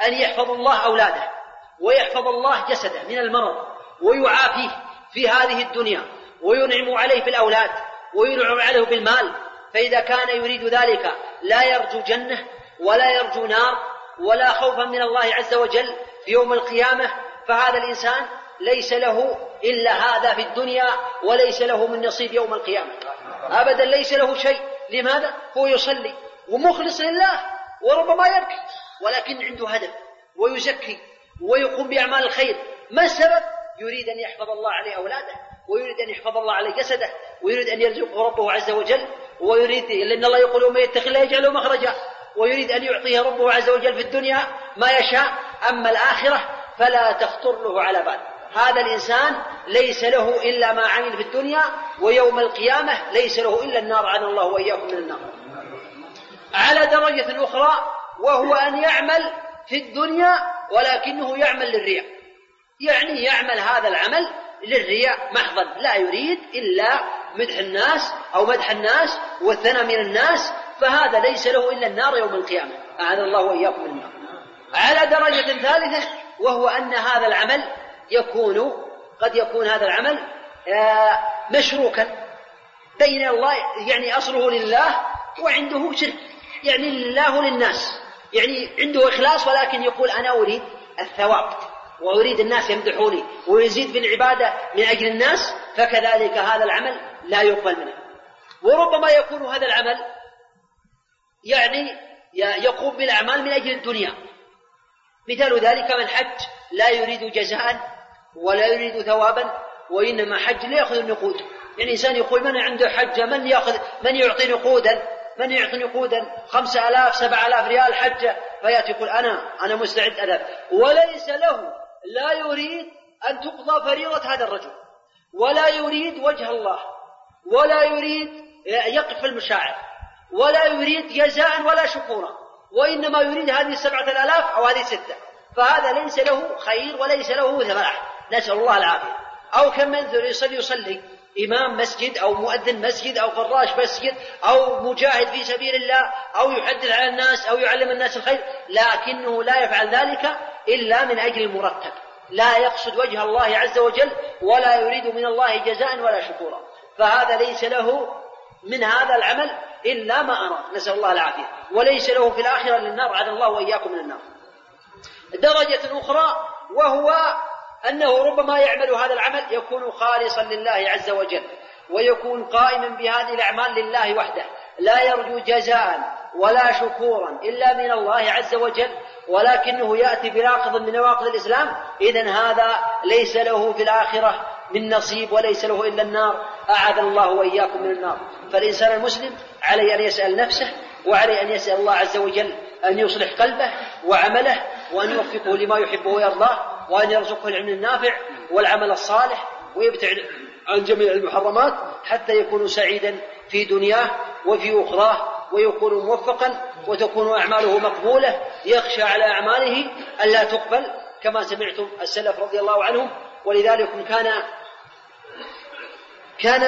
أن يحفظ الله أولاده ويحفظ الله جسده من المرض ويعافيه في هذه الدنيا وينعم عليه بالأولاد وينعم عليه بالمال. فإذا كان يريد ذلك لا يرجو جنة ولا يرجو نار ولا خوفا من الله عز وجل في يوم القيامة. فهذا الإنسان ليس له إلا هذا في الدنيا وليس له من نصيب يوم القيامة. أبدا ليس له شيء. لماذا؟ هو يصلي ومخلص لله وربما يبكي ولكن عنده هدف ويزكي ويقوم بأعمال الخير. ما السبب؟ يريد أن يحفظ الله عليه أولاده ويريد أن يحفظ الله عليه جسده ويريد أن يرزقه ربه عز وجل ويريد لأن الله يقول ومن يتق الله يجعل له مخرجا ويريد أن يعطيه ربه عز وجل في الدنيا ما يشاء. أما الآخرة فلا تخطر له على بال هذا الإنسان ليس له إلا ما عمل في الدنيا ويوم القيامة ليس له إلا النار عن الله وإياكم من النار. على درجة أخرى وهو أن يعمل في الدنيا ولكنه يعمل للرياء. يعني يعمل هذا العمل للرياء محضا. لا يريد إلا مدح الناس أو مدح الناس والثنى من الناس فهذا ليس له إلا النار يوم القيامة. أعاذ الله وإياكم من النار. على درجة ثالثة وهو أن هذا العمل يكون قد يكون هذا العمل آه، مشروكا. بين الله يعني أصله لله وعنده شرك. يعني لله للناس. يعني عنده إخلاص ولكن يقول أنا أريد الثواب وأريد الناس يمدحوني ويزيد في العبادة من أجل الناس فكذلك هذا العمل لا يقبل منه. وربما يكون هذا العمل يعني يقوم بالأعمال من أجل الدنيا. مثال ذلك من حج لا يريد جزاء ولا يريد ثوابا وإنما حج ليأخذ النقود. يعني إنسان يقول من عنده حجة من يأخذ؟ من يعطي نقودا؟ من يعطي نقودا؟ خمسة آلاف سبعة آلاف ريال حجة فيأتي يقول أنا أنا مستعد أذهب. وليس له لا يريد أن تقضى فريضة هذا الرجل. ولا يريد وجه الله. ولا يريد يقف المشاعر. ولا يريد جزاء ولا شكورا. وإنما يريد هذه السبعة الآلاف أو هذه الستة فهذا ليس له خير وليس له فلاح نسأل الله العافية. أو كم من يصلي يصلي. إمام مسجد أو مؤذن مسجد أو فراش مسجد أو مجاهد في سبيل الله أو يحدث على الناس أو يعلم الناس الخير. لكنه لا يفعل ذلك إلا من أجل المرتب. لا يقصد وجه الله عز وجل ولا يريد من الله جزاء ولا شكورا. فهذا ليس له من هذا العمل إلا ما أراد. نسأل الله العافية. وليس له في الآخرة للنار. عد الله وإياكم من النار. درجة أخرى وهو أنه ربما يعمل هذا العمل يكون خالصا لله عز وجل ويكون قائما بهذه الأعمال لله وحده لا يرجو جزاء ولا شكورا إلا من الله عز وجل ولكنه يأتي بناقض من نواقض الإسلام إذا هذا ليس له في الآخرة من نصيب وليس له إلا النار أعاذنا الله وإياكم من النار. فالإنسان المسلم عليه أن يسأل نفسه وعليه أن يسأل الله عز وجل أن يصلح قلبه وعمله وأن يوفقه لما يحبه ويرضاه. وأن يرزقه العلم النافع والعمل الصالح ويبتعد عن جميع المحرمات حتى يكون سعيدا في دنياه وفي أخراه ويكون موفقا وتكون أعماله مقبولة يخشى على أعماله ألا تقبل كما سمعتم السلف رضي الله عنهم. ولذلك كان كان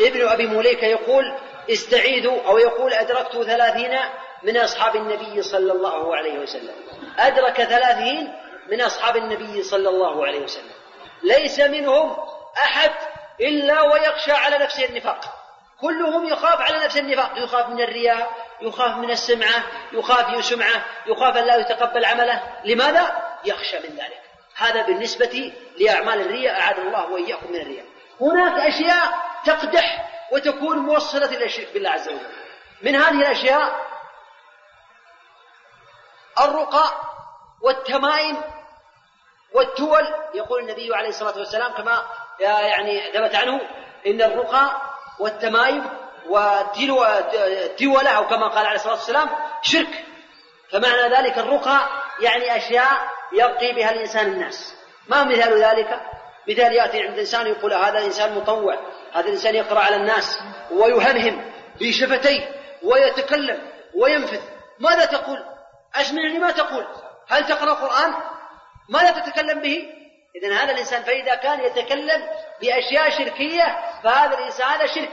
ابن أبي مليكة يقول استعيذوا أو يقول أدركت ثلاثين من أصحاب النبي صلى الله عليه وسلم. أدرك ثلاثين من أصحاب النبي صلى الله عليه وسلم. ليس منهم أحد إلا ويخشى على نفسه النفاق. كلهم يخاف على نفسه النفاق. يخاف من الرياء يخاف من السمعة يخاف يسمعة يخاف أن لا يتقبل عمله. لماذا؟ يخشى من ذلك. هذا بالنسبة لأعمال الرياء أعاذنا الله وإياكم من الرياء. هناك أشياء تقدح وتكون موصلة إلى الشرك بالله عز وجل. من هذه الأشياء الرقى والتمائم والتول يقول النبي عليه الصلاة والسلام كما يعني ثبت عنه إن الرقى والتمائم والتولة أو كما قال عليه الصلاة والسلام شرك. فمعنى ذلك الرقى يعني أشياء يرقي بها الإنسان الناس. ما مثال ذلك؟ مثال يأتي عند إنسان يقول هذا الإنسان مطوع هذا الإنسان يقرأ على الناس ويهمهم بشفتيه ويتكلم وينفذ. ماذا تقول؟ أسمعني ما تقول. هل تقرأ قرآن؟ ماذا تتكلم به؟ إذا هذا الإنسان فإذا كان يتكلم بأشياء شركية فهذا الإنسان هذا شرك.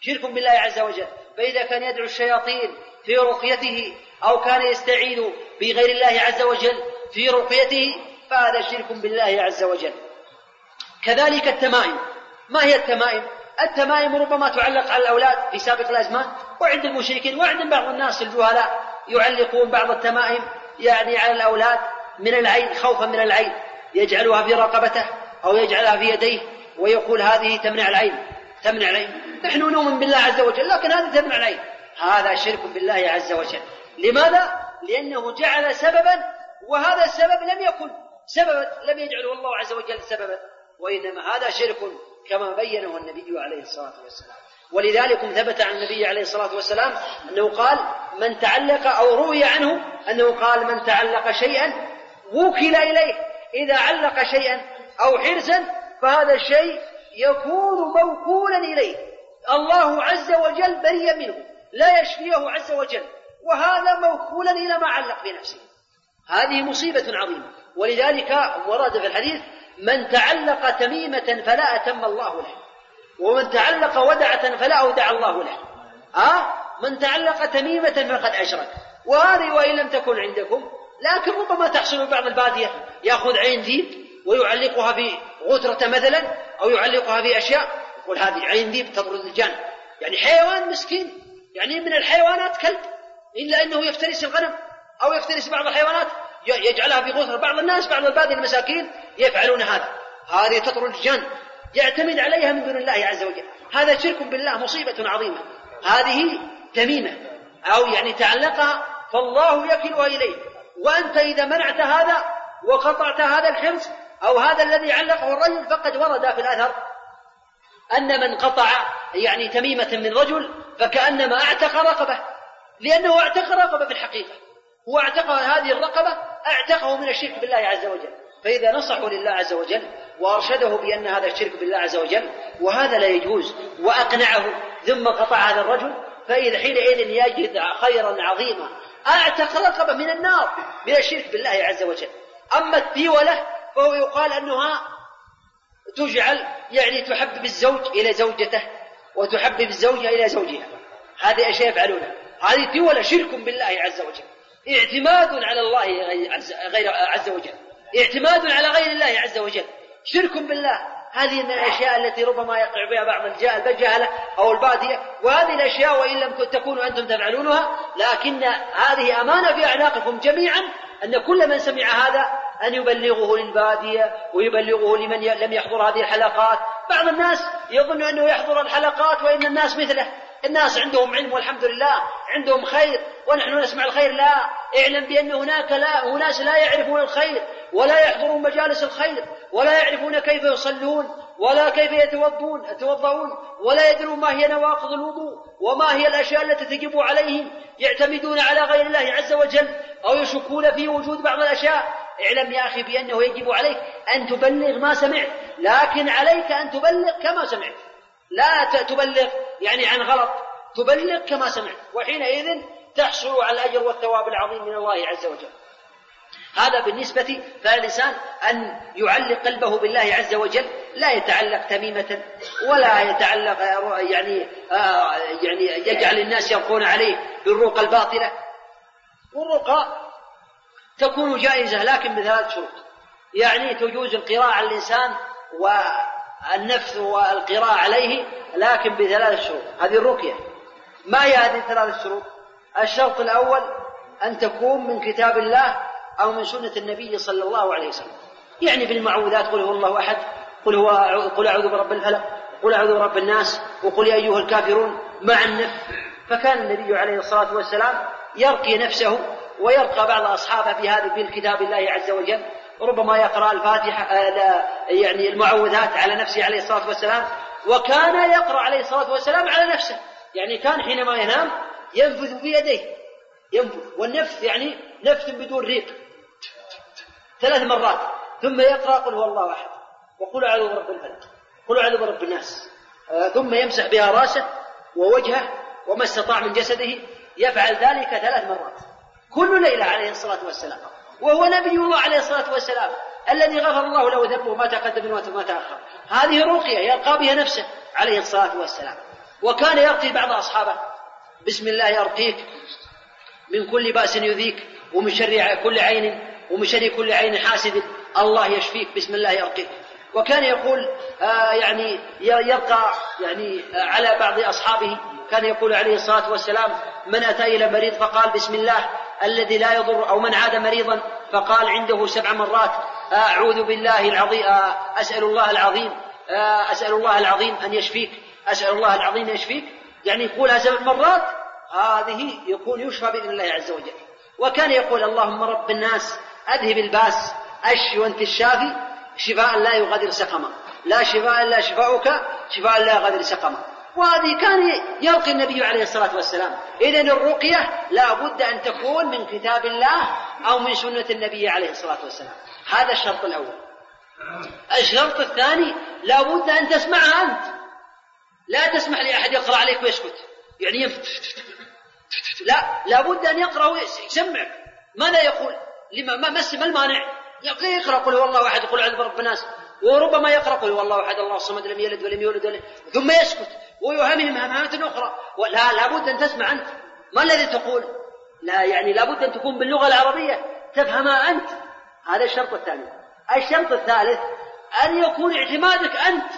شرك بالله عز وجل. فإذا كان يدعو الشياطين في رقيته أو كان يستعين بغير الله عز وجل في رقيته فهذا شرك بالله عز وجل. كذلك التمائم. ما هي التمائم؟ التمائم ربما تعلق على الأولاد في سابق الأزمان وعند المشركين وعند بعض الناس الجهلاء يعلقون بعض التمائم يعني على الأولاد من العين خوفا من العين. يجعلها في رقبته أو يجعلها في يديه ويقول هذه تمنع العين تمنع العين. نحن نؤمن بالله عز وجل لكن هذه تمنع العين. هذا شرك بالله عز وجل. لماذا؟ لأنه جعل سببا وهذا السبب لم يكن سببا لم يجعله الله عز وجل سببا. وإنما هذا شرك كما بينه النبي عليه الصلاة والسلام. ولذلك ثبت عن النبي عليه الصلاة والسلام أنه قال من تعلق أو روي عنه أنه قال من تعلق شيئا وكل إليه. إذا علق شيئا أو حرزا فهذا الشيء يكون موكولا إليه. الله عز وجل بريء منه لا يشفيه عز وجل وهذا موكولا إلى ما علق بنفسه. هذه مصيبة عظيمة. ولذلك ورد في الحديث من تعلق تميمة فلا أتم الله له. ومن تعلق ودعة فلا أودع الله له. ها من تعلق تميمة فقد أشرك. وهذه وإن لم تكن عندكم لكن ربما تحصل بعض البادية. يأخذ عين ذيب ويعلقها في غترة مثلا أو يعلقها في أشياء. يقول هذه عين ذيب تطرد الجان يعني حيوان مسكين. يعني من الحيوانات كلب. إلا أنه يفترس الغنم أو يفترس بعض الحيوانات. يجعلها في غترة بعض الناس بعض البادية المساكين يفعلون هذا. هذه تطرد الجان يعتمد عليها من دون الله عز وجل. هذا شرك بالله مصيبة عظيمة. هذه تميمة أو يعني تعلقها فالله يكلها إليه وأنت إذا منعت هذا وقطعت هذا الحرص أو هذا الذي علقه الرجل فقد ورد في الأثر. أن من قطع يعني تميمة من رجل فكأنما أعتق رقبة. لأنه اعتق رقبة في الحقيقة. هو اعتق هذه الرقبة اعتقه من الشرك بالله عز وجل. فإذا نصحوا لله عز وجل وأرشده بأن هذا الشرك بالله عز وجل وهذا لا يجوز وأقنعه ثم قطع هذا الرجل فإذا حينئذ يجد خيرا عظيما. أعتق رقبة من النار من الشرك بالله عز وجل. أما التيولة فهو يقال أنها تجعل يعني تحبب الزوج إلى زوجته وتحبب الزوجة إلى زوجها. هذه أشياء يفعلونها. هذه تيولة شرك بالله عز وجل. اعتماد على الله غير عز وجل. اعتماد على غير الله عز وجل. شرك بالله. هذه من الأشياء التي ربما يقع بها بعض الجهلة أو البادية. وهذه الأشياء وإن لم تكونوا أنتم تفعلونها لكن هذه أمانة في أعناقكم جميعا أن كل من سمع هذا أن يبلغه للبادية ويبلغه لمن لم يحضر هذه الحلقات. بعض الناس يظن أنه يحضر الحلقات وإن الناس مثله. الناس عندهم علم والحمد لله عندهم خير ونحن نسمع الخير. لا اعلم بأن هناك لا أناس لا يعرفون الخير. ولا يحضرون مجالس الخير ولا يعرفون كيف يصلون ولا كيف يتوضون يتوضؤون ولا يدرون ما هي نواقض الوضوء وما هي الأشياء التي تجب عليهم يعتمدون على غير الله عز وجل أو يشكون في وجود بعض الأشياء. اعلم يا أخي بأنه يجب عليك أن تبلغ ما سمعت لكن عليك أن تبلغ كما سمعت. لا تبلغ يعني عن غلط تبلغ كما سمعت. وحينئذ تحصل على الأجر والثواب العظيم من الله عز وجل. هذا بالنسبة فالإنسان أن يعلق قلبه بالله عز وجل لا يتعلق تميمة ولا يتعلق يعني آه يعني يجعل الناس يرقون عليه بالرقى الباطلة. والرقى تكون جائزة لكن بثلاث شروط. يعني تجوز القراءة على الإنسان والنفث والقراءة عليه لكن بثلاث شروط. هذه الرقية. ما هي هذه الثلاث شروط؟ الشرط الأول أن تكون من كتاب الله أو من سنة النبي صلى الله عليه وسلم. يعني بالمعوذات قل هو الله أحد قل هو قل أعوذ برب الفلق قل أعوذ برب الناس وقل يا أيها الكافرون مع النف فكان النبي عليه الصلاة والسلام يرقي نفسه ويرقى بعض أصحابه بهذا بالكتاب الله عز وجل. ربما يقرأ الفاتحة آه، يعني المعوذات على نفسه عليه الصلاة والسلام. وكان يقرأ عليه الصلاة والسلام على نفسه. يعني كان حينما ينام ينفذ بيديه. ينفذ. والنفث يعني نفث بدون ريق. ثلاث مرات. ثم يقرأ قل هو الله أحد. وقل أعوذ برب الفلق قل أعوذ برب الناس. آه، ثم يمسح بها رأسه ووجهه وما استطاع من جسده. يفعل ذلك ثلاث مرات. كل ليلة عليه الصلاة والسلام. وهو نبي الله عليه الصلاة والسلام. الذي غفر الله له ذنبه ما تقدم وما تأخر. هذه رقية يرقى بها نفسه عليه الصلاة والسلام. وكان يرقي بعض أصحابه. بسم الله أرقيك من كل بأس يذيك ومن شر كل عين ومن شر كل عين حاسد الله يشفيك بسم الله أرقيك وكان يقول آه يعني يرقى يعني آه على بعض أصحابه. كان يقول عليه الصلاة والسلام من أتى إلى مريض فقال بسم الله الذي لا يضر أو من عاد مريضا فقال عنده سبع مرات أعوذ بالله العظيم أسأل الله العظيم أسأل الله العظيم أن يشفيك أسأل الله العظيم أن يشفيك. يعني يقولها سبع مرات هذه يكون يشفى بإذن الله عز وجل. وكان يقول اللهم رب الناس أذهب الباس أشفي وأنت الشافي شفاء لا يغادر سقما. لا شفاء إلا شفاؤك شفاء لا يغادر سقما. وهذه كان يلقي النبي عليه الصلاة والسلام. إذا الرقية لا بد أن تكون من كتاب الله أو من سنة النبي عليه الصلاة والسلام. هذا الشرط الأول. الشرط الثاني لا بد أن تسمعها أنت. لا تسمح لأحد يقرأ عليك ويسكت. يعني لا لا بد أن يقرأ ويسمعك. ماذا يقول؟ لما ما ما المانع. يقرأ قل هو الله أحد قل أعوذ برب الناس. وربما يقرأ قل هو الله أحد الله الصمد لم يلد ولم يولد ولم ثم يسكت. ويهمهم همهات أخرى. لا لابد أن تسمع أنت. ما الذي تقول؟ لا يعني لابد أن تكون باللغة العربية. تفهمها أنت. هذا الشرط الثاني. الشرط الثالث أن يكون اعتمادك أنت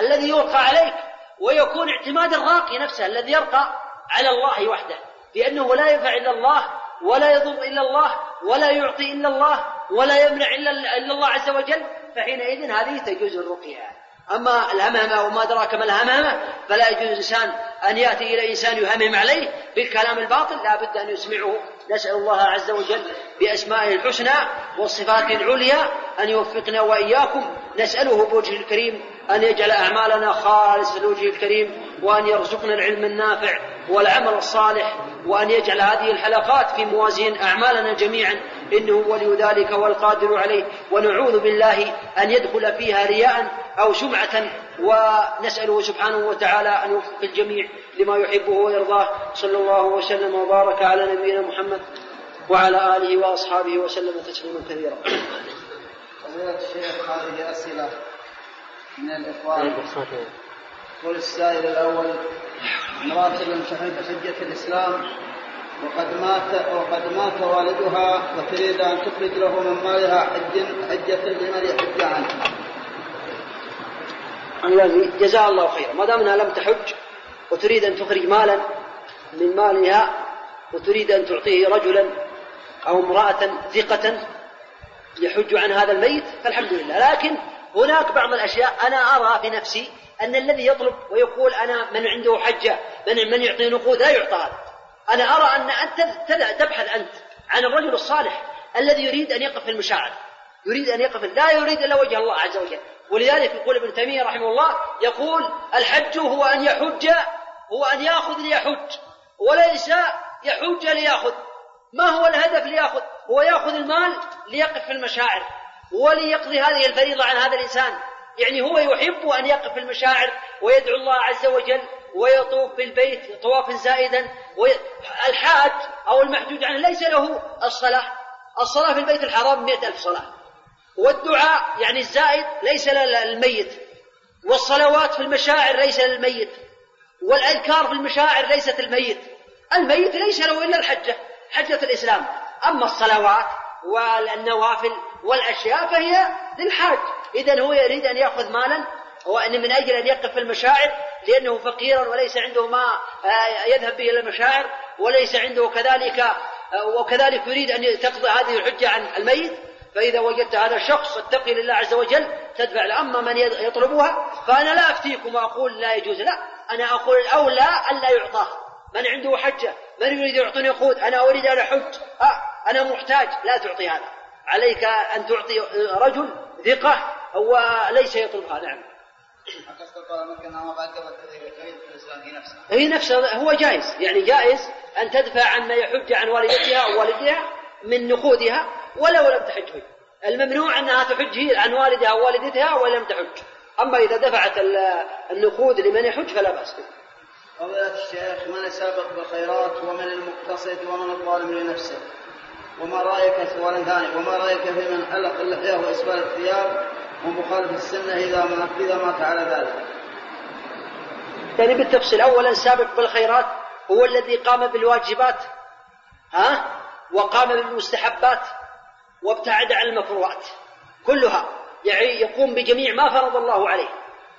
الذي يلقى عليك ويكون اعتماد الراقي نفسه الذي يرقى على الله وحده. لأنه لا ينفع إلا الله ولا يضر إلا الله ولا يعطي إلا الله ولا يمنع إلا الله عز وجل فحينئذ هذه تجوز الرقية. أما الهمهمة وما أدراك ما الهمهمة فلا يجوز الإنسان أن يأتي إلى إنسان يهمهم عليه بالكلام الباطل لا بد أن يسمعه. نسأل الله عز وجل بأسمائه الحسنى والصفات العليا أن يوفقنا وإياكم. نسأله بوجهه الكريم أن يجعل أعمالنا خالصة لوجهه الكريم وأن يرزقنا العلم النافع والعمل الصالح وأن يجعل هذه الحلقات في موازين أعمالنا جميعا. إنه ولي ذلك والقادر عليه. ونعوذ بالله أن يدخل فيها رياء أو سمعة ونسأله سبحانه وتعالى أن يوفق الجميع لما يحبه ويرضاه. صلى الله وسلم وبارك على نبينا محمد وعلى آله وأصحابه وسلم تسليما كثيرا. فضيلة الشيخ هذه أسئلة من الإخوان. يقول السائل الأول امرأة لم حجة الإسلام وقد مات وقد مات والدها وتريد أن تخرج له من مالها حج حجة لمن يحج عنه. الذي جزاه الله خيرا ما دام لم تحج وتريد أن تخرج مالا من مالها وتريد أن تعطيه رجلا أو امرأة ثقة يحج عن هذا الميت فالحمد لله لكن هناك بعض الأشياء أنا ارى في نفسي أن الذي يطلب ويقول أنا من عنده حجة من من يعطي نقود لا يعطى. هذا أنا أرى أن أنت تبحث أنت عن الرجل الصالح الذي يريد أن يقف في المشاعر. يريد أن يقف لا يريد إلا وجه الله عز وجل. ولذلك يقول ابن تيمية رحمه الله يقول الحج هو أن يحج هو أن يأخذ ليحج. وليس يحج ليأخذ. ما هو الهدف ليأخذ؟ هو يأخذ المال ليقف في المشاعر وليقضي هذه الفريضة عن هذا الإنسان. يعني هو يحب أن يقف في المشاعر ويدعو الله عز وجل ويطوف في البيت طوافا زائدا الحاج أو المحجوج عنه ليس له الصلاة. الصلاة في البيت الحرام مئة ألف صلاة. والدعاء يعني الزائد ليس للميت والصلوات في المشاعر ليس للميت والأذكار في المشاعر ليست الميت. الميت ليس له إلا الحجة حجة الإسلام. أما الصلوات والنوافل والأشياء فهي للحاج إذا هو يريد أن يأخذ مالا وأن من أجل أن يقف في المشاعر لأنه فقير وليس عنده ما آه، يذهب به إلى المشاعر وليس عنده كذلك آه، وكذلك يريد أن تقضي هذه الحجة عن الميت. فإذا وجدت هذا الشخص اتقي لله عز وجل تدفع أما من يطلبها فأنا لا أفتيكم وأقول لا يجوز. لا أنا أقول الأولى ألا يعطاه. من عنده حجة؟ من يريد يعطيني خود أنا أريد أن أحج أه أنا محتاج. لا تعطي هذا. عليك أن تعطي رجل ثقة هو ليس يطلبها نعم. هي نفسها هو جائز يعني جائز أن تدفع عن ما يحج عن والدتها أو والدها من نقودها ولو لم تحج الممنوع أنها تحج عن والدها أو والدتها ولم تحج. أما إذا دفعت النقود لمن يحج فلا بأس فضيلة الشيخ من يسابق بالخيرات ومن المقتصد ومن الظالم لنفسه؟ وما رأيك سؤال ثاني؟ وما رأيك في من حلق اللحية وإسبال الثياب؟ ومخالف السنة إذا ما إذا مات على ذلك. يعني بالتفصيل أولا السابق بالخيرات هو الذي قام بالواجبات ها؟ وقام بالمستحبات وابتعد عن المكروهات كلها يعني يقوم بجميع ما فرض الله عليه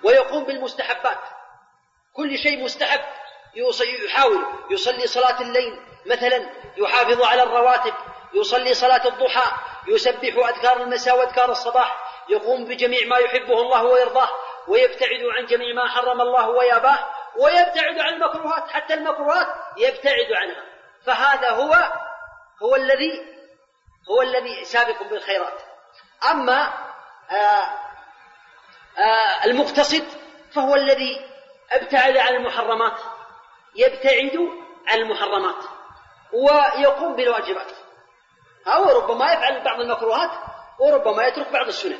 ويقوم بالمستحبات. كل شيء مستحب يحاول يصلي صلاة الليل مثلا يحافظ على الرواتب يصلي صلاة الضحى يسبح أذكار المساء وأذكار الصباح يقوم بجميع ما يحبه الله ويرضاه ويبتعد عن جميع ما حرم الله وياباه ويبتعد عن المكروهات حتى المكروهات يبتعد عنها. فهذا هو هو الذي هو الذي سابق بالخيرات. أما آآ آه، آآ آه، المقتصد فهو الذي ابتعد عن المحرمات يبتعد عن المحرمات ويقوم بالواجبات. أو ربما يفعل بعض المكروهات وربما يترك بعض السنن.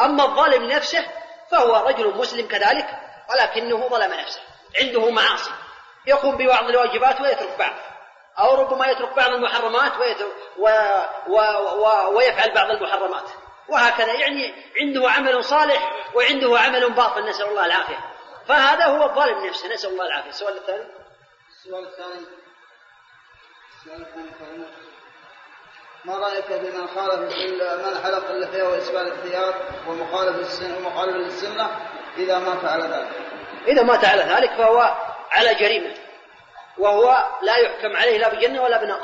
أما الظالم لنفسه فهو رجل مسلم كذلك ولكنه ظلم نفسه عنده معاصي. يقوم ببعض الواجبات ويترك بعض أو ربما يترك بعض المحرمات و... و... و... ويفعل بعض المحرمات. وهكذا يعني عنده عمل صالح وعنده عمل باطل نسأل الله العافية. فهذا هو الظالم نفسه نسأل الله العافية. السؤال الثاني؟ السؤال الثاني. السؤال الثاني ما رأيك في من خالف من حلق اللحية وإسبال الثياب ومخالف ومخالف للسنة إذا مات على ذلك؟ إذا مات على ذلك فهو على جريمة. وهو لا يحكم عليه لا بجنه ولا بنار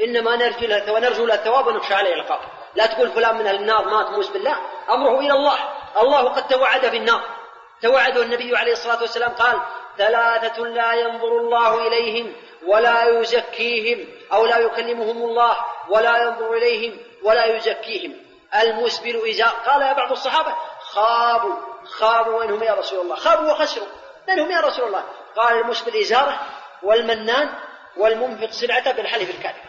إنما نرجو له ونرجو له الثواب ونخشى عليه العقاب لا تقول فلان من أهل النار مات موس بالله. أمره إلى الله. الله قد توعد في النار توعده النبي عليه الصلاة والسلام قال ثلاثة لا ينظر الله إليهم ولا يزكيهم أو لا يكلمهم الله ولا ينظر إليهم ولا يزكيهم. المسبل إزار قال يا بعض الصحابة خابوا خابوا وين هم يا رسول الله؟ خابوا وخسروا. من هم يا رسول الله؟ قال المسبل إزارة والمنان والمنفق سلعته بالحلف الكاذب.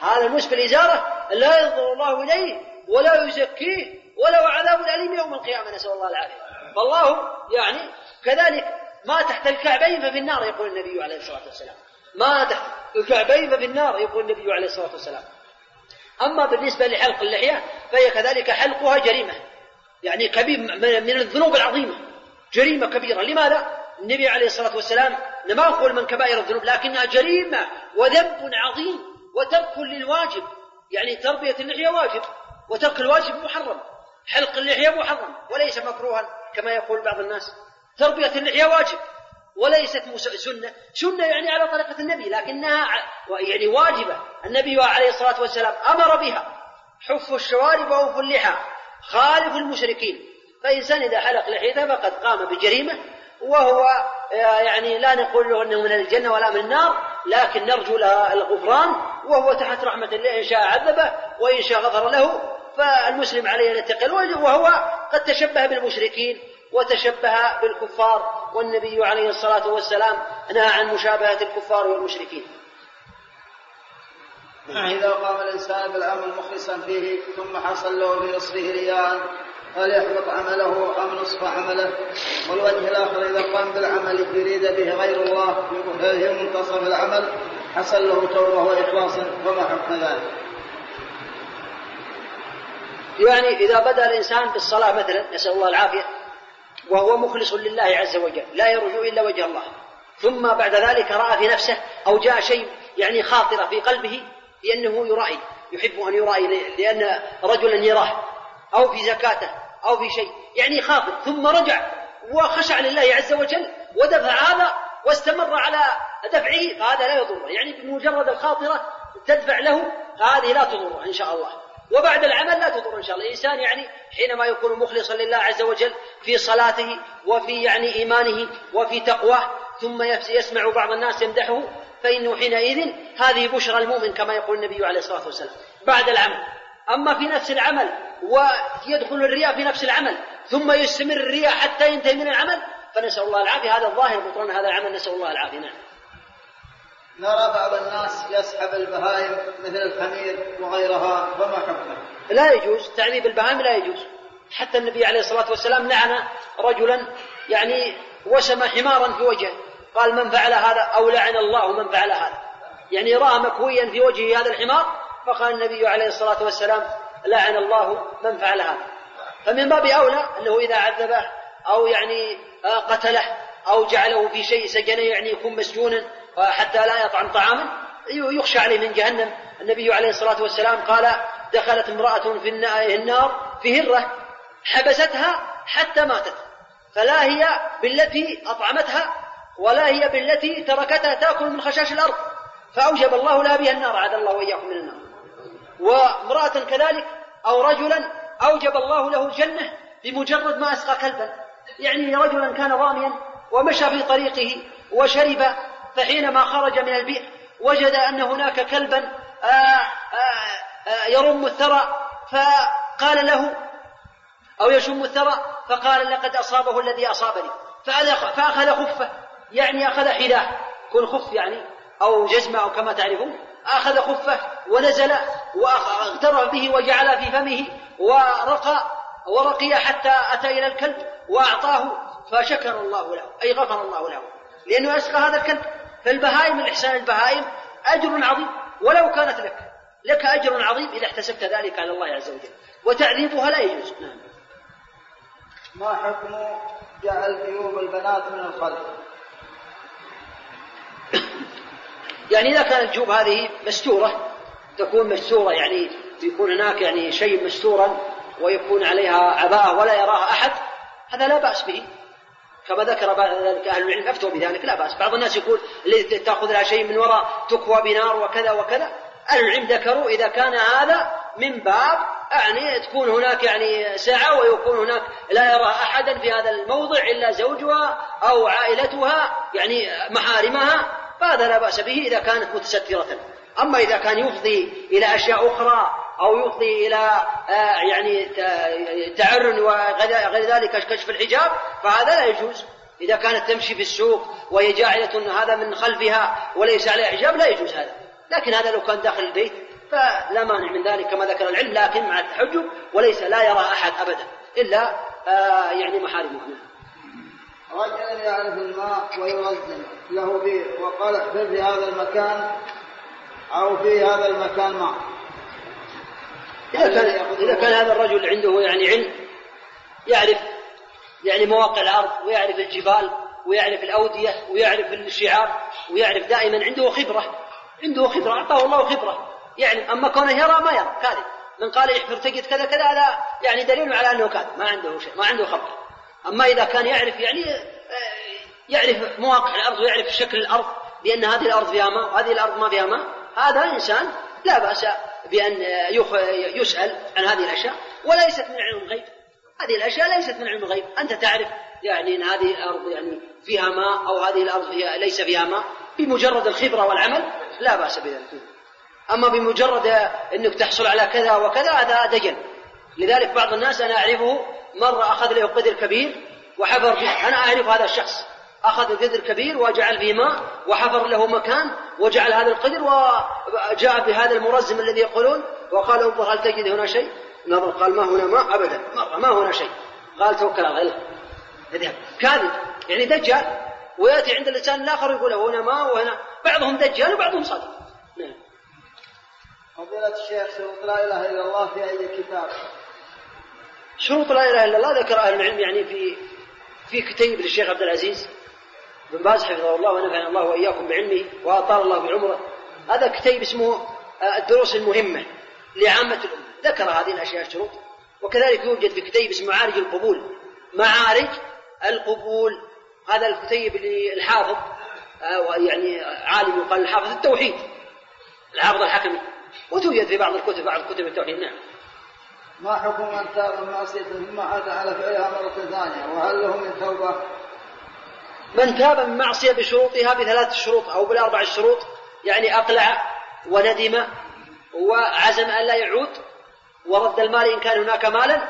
هذا المسبل إزارة لا ينظر الله إليه ولا يزكيه وله عذاب أليم يوم القيامة نسأل الله العافية. فالله يعني كذلك ما تحت الكعبين ففي النار يقول النبي عليه الصلاة والسلام. ما تحت الكعبين ففي النار يقول النبي عليه الصلاة والسلام. أما بالنسبة لحلق اللحية فهي كذلك حلقها جريمة. يعني كبير من الذنوب العظيمة. جريمة كبيرة. لماذا؟ النبي عليه الصلاة والسلام ما نقول من كبائر الذنوب لكنها جريمة وذنب عظيم وترك للواجب. يعني تربية اللحية واجب وترك الواجب محرم. حلق اللحية محرم وليس مكروها كما يقول بعض الناس. تربية اللحية واجب. وليست سنة. سنة يعني على طريقة النبي لكنها يعني واجبة. النبي عليه الصلاة والسلام أمر بها. حف الشوارب وأوفوا اللحى خالف المشركين. فإنسان إذا حلق لحيته فقد قام بجريمة. وهو يعني لا نقول له أنه من الجنة ولا من النار لكن نرجو له الغفران. وهو تحت رحمة الله إن شاء عذبه وإن شاء غفر له. فالمسلم عليه أن يتقي وهو قد تشبه بالمشركين. وتشبه بالكفار والنبي عليه الصلاة والسلام نهى عن مشابهة الكفار والمشركين إذا قام الإنسان بالعمل مخلصا فيه ثم حصل له بنصفه رياء هل يحبط عمله أم نصف عمله والوجه الآخر إذا قام بالعمل يريد به غير الله في منتصف العمل حصل له توبة وإخلاصا فما حكم ذلك؟ يعني إذا بدأ الإنسان بالصلاة مثلا نسأل الله العافية وهو مخلص لله عز وجل لا يرجو إلا وجه الله. ثم بعد ذلك رأى في نفسه أو جاء شيء يعني خاطرة في قلبه لأنه يرائي يحب أن يرائي لأن رجلا يراه أو في زكاته أو في شيء يعني خاطر. ثم رجع وخشع لله عز وجل ودفع هذا واستمر على دفعه فهذا لا يضره. يعني بمجرد الخاطرة تدفع له هذه لا تضره إن شاء الله. وبعد العمل لا تضر إن شاء الله. الإنسان يعني حينما يكون مخلصا لله عز وجل في صلاته وفي يعني إيمانه وفي تقواه ثم يسمع بعض الناس يمدحه فإنه حينئذ هذه بشرى المؤمن كما يقول النبي عليه الصلاة والسلام. بعد العمل. أما في نفس العمل ويدخل الرياء في نفس العمل ثم يستمر الرياء حتى ينتهي من العمل فنسأل الله العافية. هذا الظاهر بطلان هذا العمل نسأل الله العافية. نعم. نرى بعض الناس يسحب البهائم مثل الحمير وغيرها فما حكمه؟ لا يجوز تعذيب البهائم لا يجوز. حتى النبي عليه الصلاة والسلام لعن رجلا يعني وسم حمارا في وجهه. قال من فعل هذا أو لعن الله من فعل هذا. يعني رأى مكويا في وجهه هذا الحمار فقال النبي عليه الصلاة والسلام لعن الله من فعل هذا. فمن باب أولى أنه إذا عذبه أو يعني آه، قتله أو جعله في شيء سجنه يعني يكون مسجونا حتى لا يطعم طعاما يخشى عليه من جهنم. النبي عليه الصلاة والسلام قال دخلت امرأة في النار في هرة حبستها حتى ماتت. فلا هي بالتي أطعمتها ولا هي بالتي تركتها تأكل من خشاش الأرض. فأوجب الله لها بها النار عاد الله وإياكم من النار. وامرأة كذلك أو رجلا أوجب الله له الجنة بمجرد ما أسقى كلبا. يعني رجلا كان ضاميا ومشى في طريقه وشرب فحينما خرج من البئر وجد أن هناك كلبا آه، آه، آه، يرم الثرى فقال له أو يشم الثرى فقال لقد أصابه الذي أصابني. فأخذ خفه يعني أخذ حذاء كن خف يعني أو جزمة أو كما تعرفون. أخذ خفه ونزل واغترف به وجعل في فمه ورقى ورقي حتى أتى إلى الكلب وأعطاه فشكر الله له أي غفر الله له. لأنه أسقى هذا الكلب. فالبهائم من إحسان البهائم أجر عظيم ولو كانت لك لك أجر عظيم إذا احتسبت ذلك على الله عز وجل. وتعذيبها لا يجوز. نعم. ما حكم جعل جيوب البنات من الخلف *coughs* يعني إذا كانت الجيوب هذه مستورة تكون مستورة يعني يكون هناك يعني شيء مستورا ويكون عليها عباءة ولا يراها أحد هذا لا بأس به. كما ذكر ذلك أهل العلم أفتوا بذلك. لا بأس. بعض الناس يقول الذي تأخذ لها شيء من وراء تكوى بنار وكذا وكذا. أهل العلم ذكروا إذا كان هذا من باب يعني تكون هناك يعني ساعة ويكون هناك لا يرى أحدا في هذا الموضع إلا زوجها أو عائلتها يعني محارمها. فهذا لا بأس به إذا كانت متسترة. أما إذا كان يفضي إلى أشياء أخرى أو يفضي إلى آه، يعني تعرن وغير ذلك كشف الحجاب فهذا لا يجوز. إذا كانت تمشي في السوق وهي جاعلة هذا من خلفها وليس عليها حجاب لا يجوز هذا. لكن هذا لو كان داخل البيت فلا مانع من ذلك كما ذكر العلم لكن مع التحجب وليس لا يرى أحد أبدا إلا آه، يعني محارمه. رجل يعرف الماء ويوزن له بير وقال احفر في هذا المكان أو في هذا المكان ماء إذا كان, إذا كان هذا الرجل عنده يعني علم يعرف يعني مواقع الأرض ويعرف الجبال ويعرف الأودية ويعرف الشعاب ويعرف دائما عنده خبرة عنده خبرة أعطاه الله خبرة. يعني أما كونه يرى ما يرى كاذب. من قال يحفر تجد كذا كذا هذا يعني دليل على أنه كاذب ما عنده شيء ما عنده خبرة. أما إذا كان يعرف يعني آه، يعرف مواقع الأرض ويعرف شكل الأرض بأن هذه الأرض فيها ماء وهذه الأرض ما فيها ماء هذا إنسان لا بأس بأن يسأل عن هذه الأشياء وليست من علم الغيب. هذه الأشياء ليست من علم الغيب. أنت تعرف يعني أن هذه الأرض يعني فيها ماء أو هذه الأرض فيها ليس فيها ماء بمجرد الخبرة والعمل لا بأس بذلك. أما بمجرد أنك تحصل على كذا وكذا هذا دجل. لذلك بعض الناس أنا أعرفه مرة أخذ له قدر كبير وحفر فيه أنا أعرف هذا الشخص. أخذ قدر كبير وجعل فيه ماء وحفر له مكان وجعل هذا القدر وجاء بهذا المرزم الذي يقولون وقال انظر هل تجد هنا شيء؟ نظر قال ما هنا ماء أبدا ما هنا شيء. قال توكل على الله. اذهب كاذب. يعني دجال. ويأتي عند الإنسان الآخر يقول هنا ماء وهنا. بعضهم دجال وبعضهم صادق. نعم. فضيلة الشيخ شروط لا إله إلا الله في أي كتاب؟ شروط لا إله إلا الله ذكر أهل العلم يعني في في كتيب للشيخ عبد العزيز. بن باز حفظه الله ونفعنا الله وإياكم بعلمه وأطال الله بعمره هذا كتيب اسمه آه، الدروس المهمة لعامة الأمة. ذكر هذه الأشياء الشروط. وكذلك يوجد في كتيب اسمه معارج القبول. معارج القبول. هذا الكتيب للحافظ يعني عالم يقال الحافظ التوحيد. الحافظ الحكمي. وتوجد في بعض الكتب بعض كتب التوحيد. نعم. ما حكم من تاب من ثم عاد على فعلها مرة ثانية وهل له من توبة؟ من تاب من معصية بشروطها بثلاث شروط أو بالأربع الشروط يعني أقلع وندم وعزم أن لا يعود ورد المال إن كان هناك مالا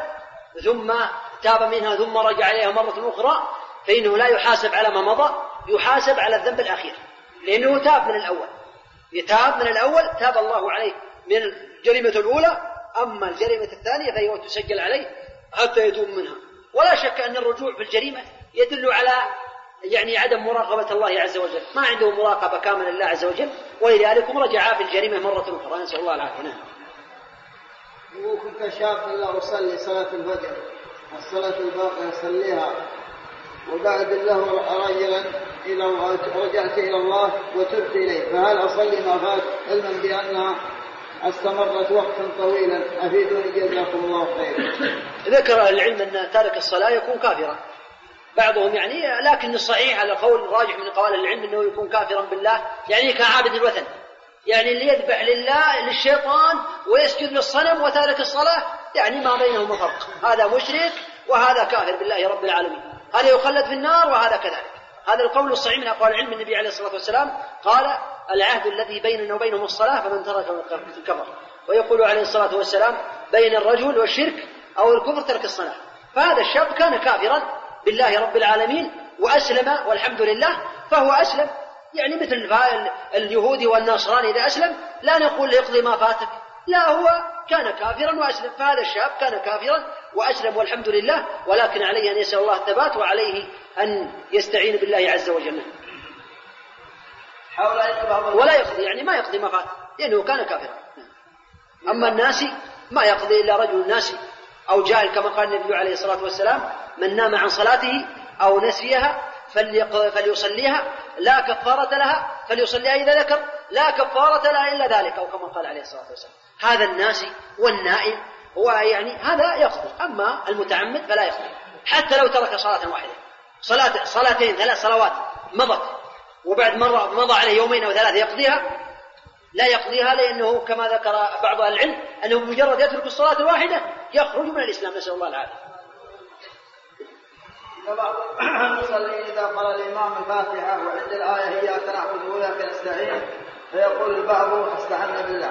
ثم تاب منها ثم رجع إليها مرة أخرى فإنه لا يحاسب على ما مضى يحاسب على الذنب الأخير لأنه تاب من الأول. يتاب من الأول تاب الله عليه من الجريمة الأولى أما الجريمة الثانية فهي تسجل عليه حتى يتوب منها. ولا شك أن الرجوع في الجريمة يدل على يعني عدم مراقبة الله عز وجل. ما عنده مراقبة كاملة لله عز وجل ولذلك رجع في الجريمة مرة أخرى. نسأل الله العافية. نعم. كنت شاب لا أصلي صلاة الفجر. الصلاة الباقية أصليها. وبعد له رجلا إلى رجعت إلى الله وتبت إليه. فهل أصلي ما فات؟ علما بأنها استمرت وقتا طويلا. أفيدوني جزاكم الله خيرا. ذكر العلم أن تارك الصلاة يكون كافرا. بعضهم يعني لكن الصحيح على قول الراجح من قوال العلم إنه يكون كافرا بالله يعني كعابد الوثن. يعني اللي يذبح لله للشيطان ويسجد للصنم وتارك الصلاة يعني ما بينهما فرق. هذا مشرك وهذا كافر بالله رب العالمين. هذا يخلد في النار وهذا كذلك. هذا القول الصحيح من أقوال العلم النبي عليه الصلاة والسلام. قال العهد الذي بيننا وبينهم الصلاة فمن ترك الكفر. ويقول عليه الصلاة والسلام بين الرجل والشرك أو الكفر ترك الصلاة. فهذا الشاب كان كافرا بالله رب العالمين وأسلم والحمد لله فهو أسلم. يعني مثل اليهودي والنصراني إذا أسلم لا نقول يقضي ما فاتك. لا هو كان كافرا وأسلم. فهذا الشاب كان كافرا وأسلم والحمد لله ولكن عليه أن يسأل الله الثبات وعليه أن يستعين بالله عز وجل. ولا يقضي يعني ما يقضي ما فات. لأنه كان كافرا. أما الناسي ما يقضي إلا رجل ناسي أو جاهل كما قال النبي عليه الصلاة والسلام من نام عن صلاته أو نسيها فليصليها لا كفارة لها فليصليها إذا ذكر لا كفارة لها إلا ذلك أو كما قال عليه الصلاة والسلام. هذا الناسي والنائم هو يعني هذا يقضي أما المتعمد فلا يقضي حتى لو ترك صلاة واحدة. صلاة صلاتين ثلاث صلوات مضت وبعد مرة مضى عليه يومين أو ثلاثة يقضيها لا يقضيها لأنه كما ذكر بعض أهل العلم أنه بمجرد يترك الصلاة الواحدة يخرج من الإسلام. نسأل الله العافية. بعض *clears throat* المصلين إذا قرأ الإمام الفاتحة وعند الآية إياك نعبد وإياك نستعين فيقول البعض استعنا بالله.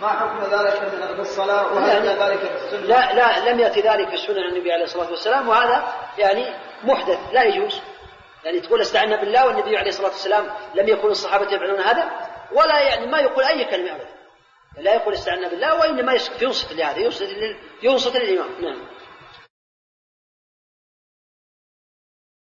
ما حكم ذلك من الصلاة وهل ذلك في السنة؟ لا لا لم يأتي ذلك في السنة عن النبي عليه الصلاة والسلام وهذا يعني محدث لا يجوز. يعني تقول استعنا بالله والنبي عليه الصلاة والسلام لم يكن الصحابة يفعلون هذا ولا يعني ما يقول أي كلمة أبدا. لا يقول استعنا بالله وإنما ينصت لهذا ينصت, ينصت للإمام. نعم.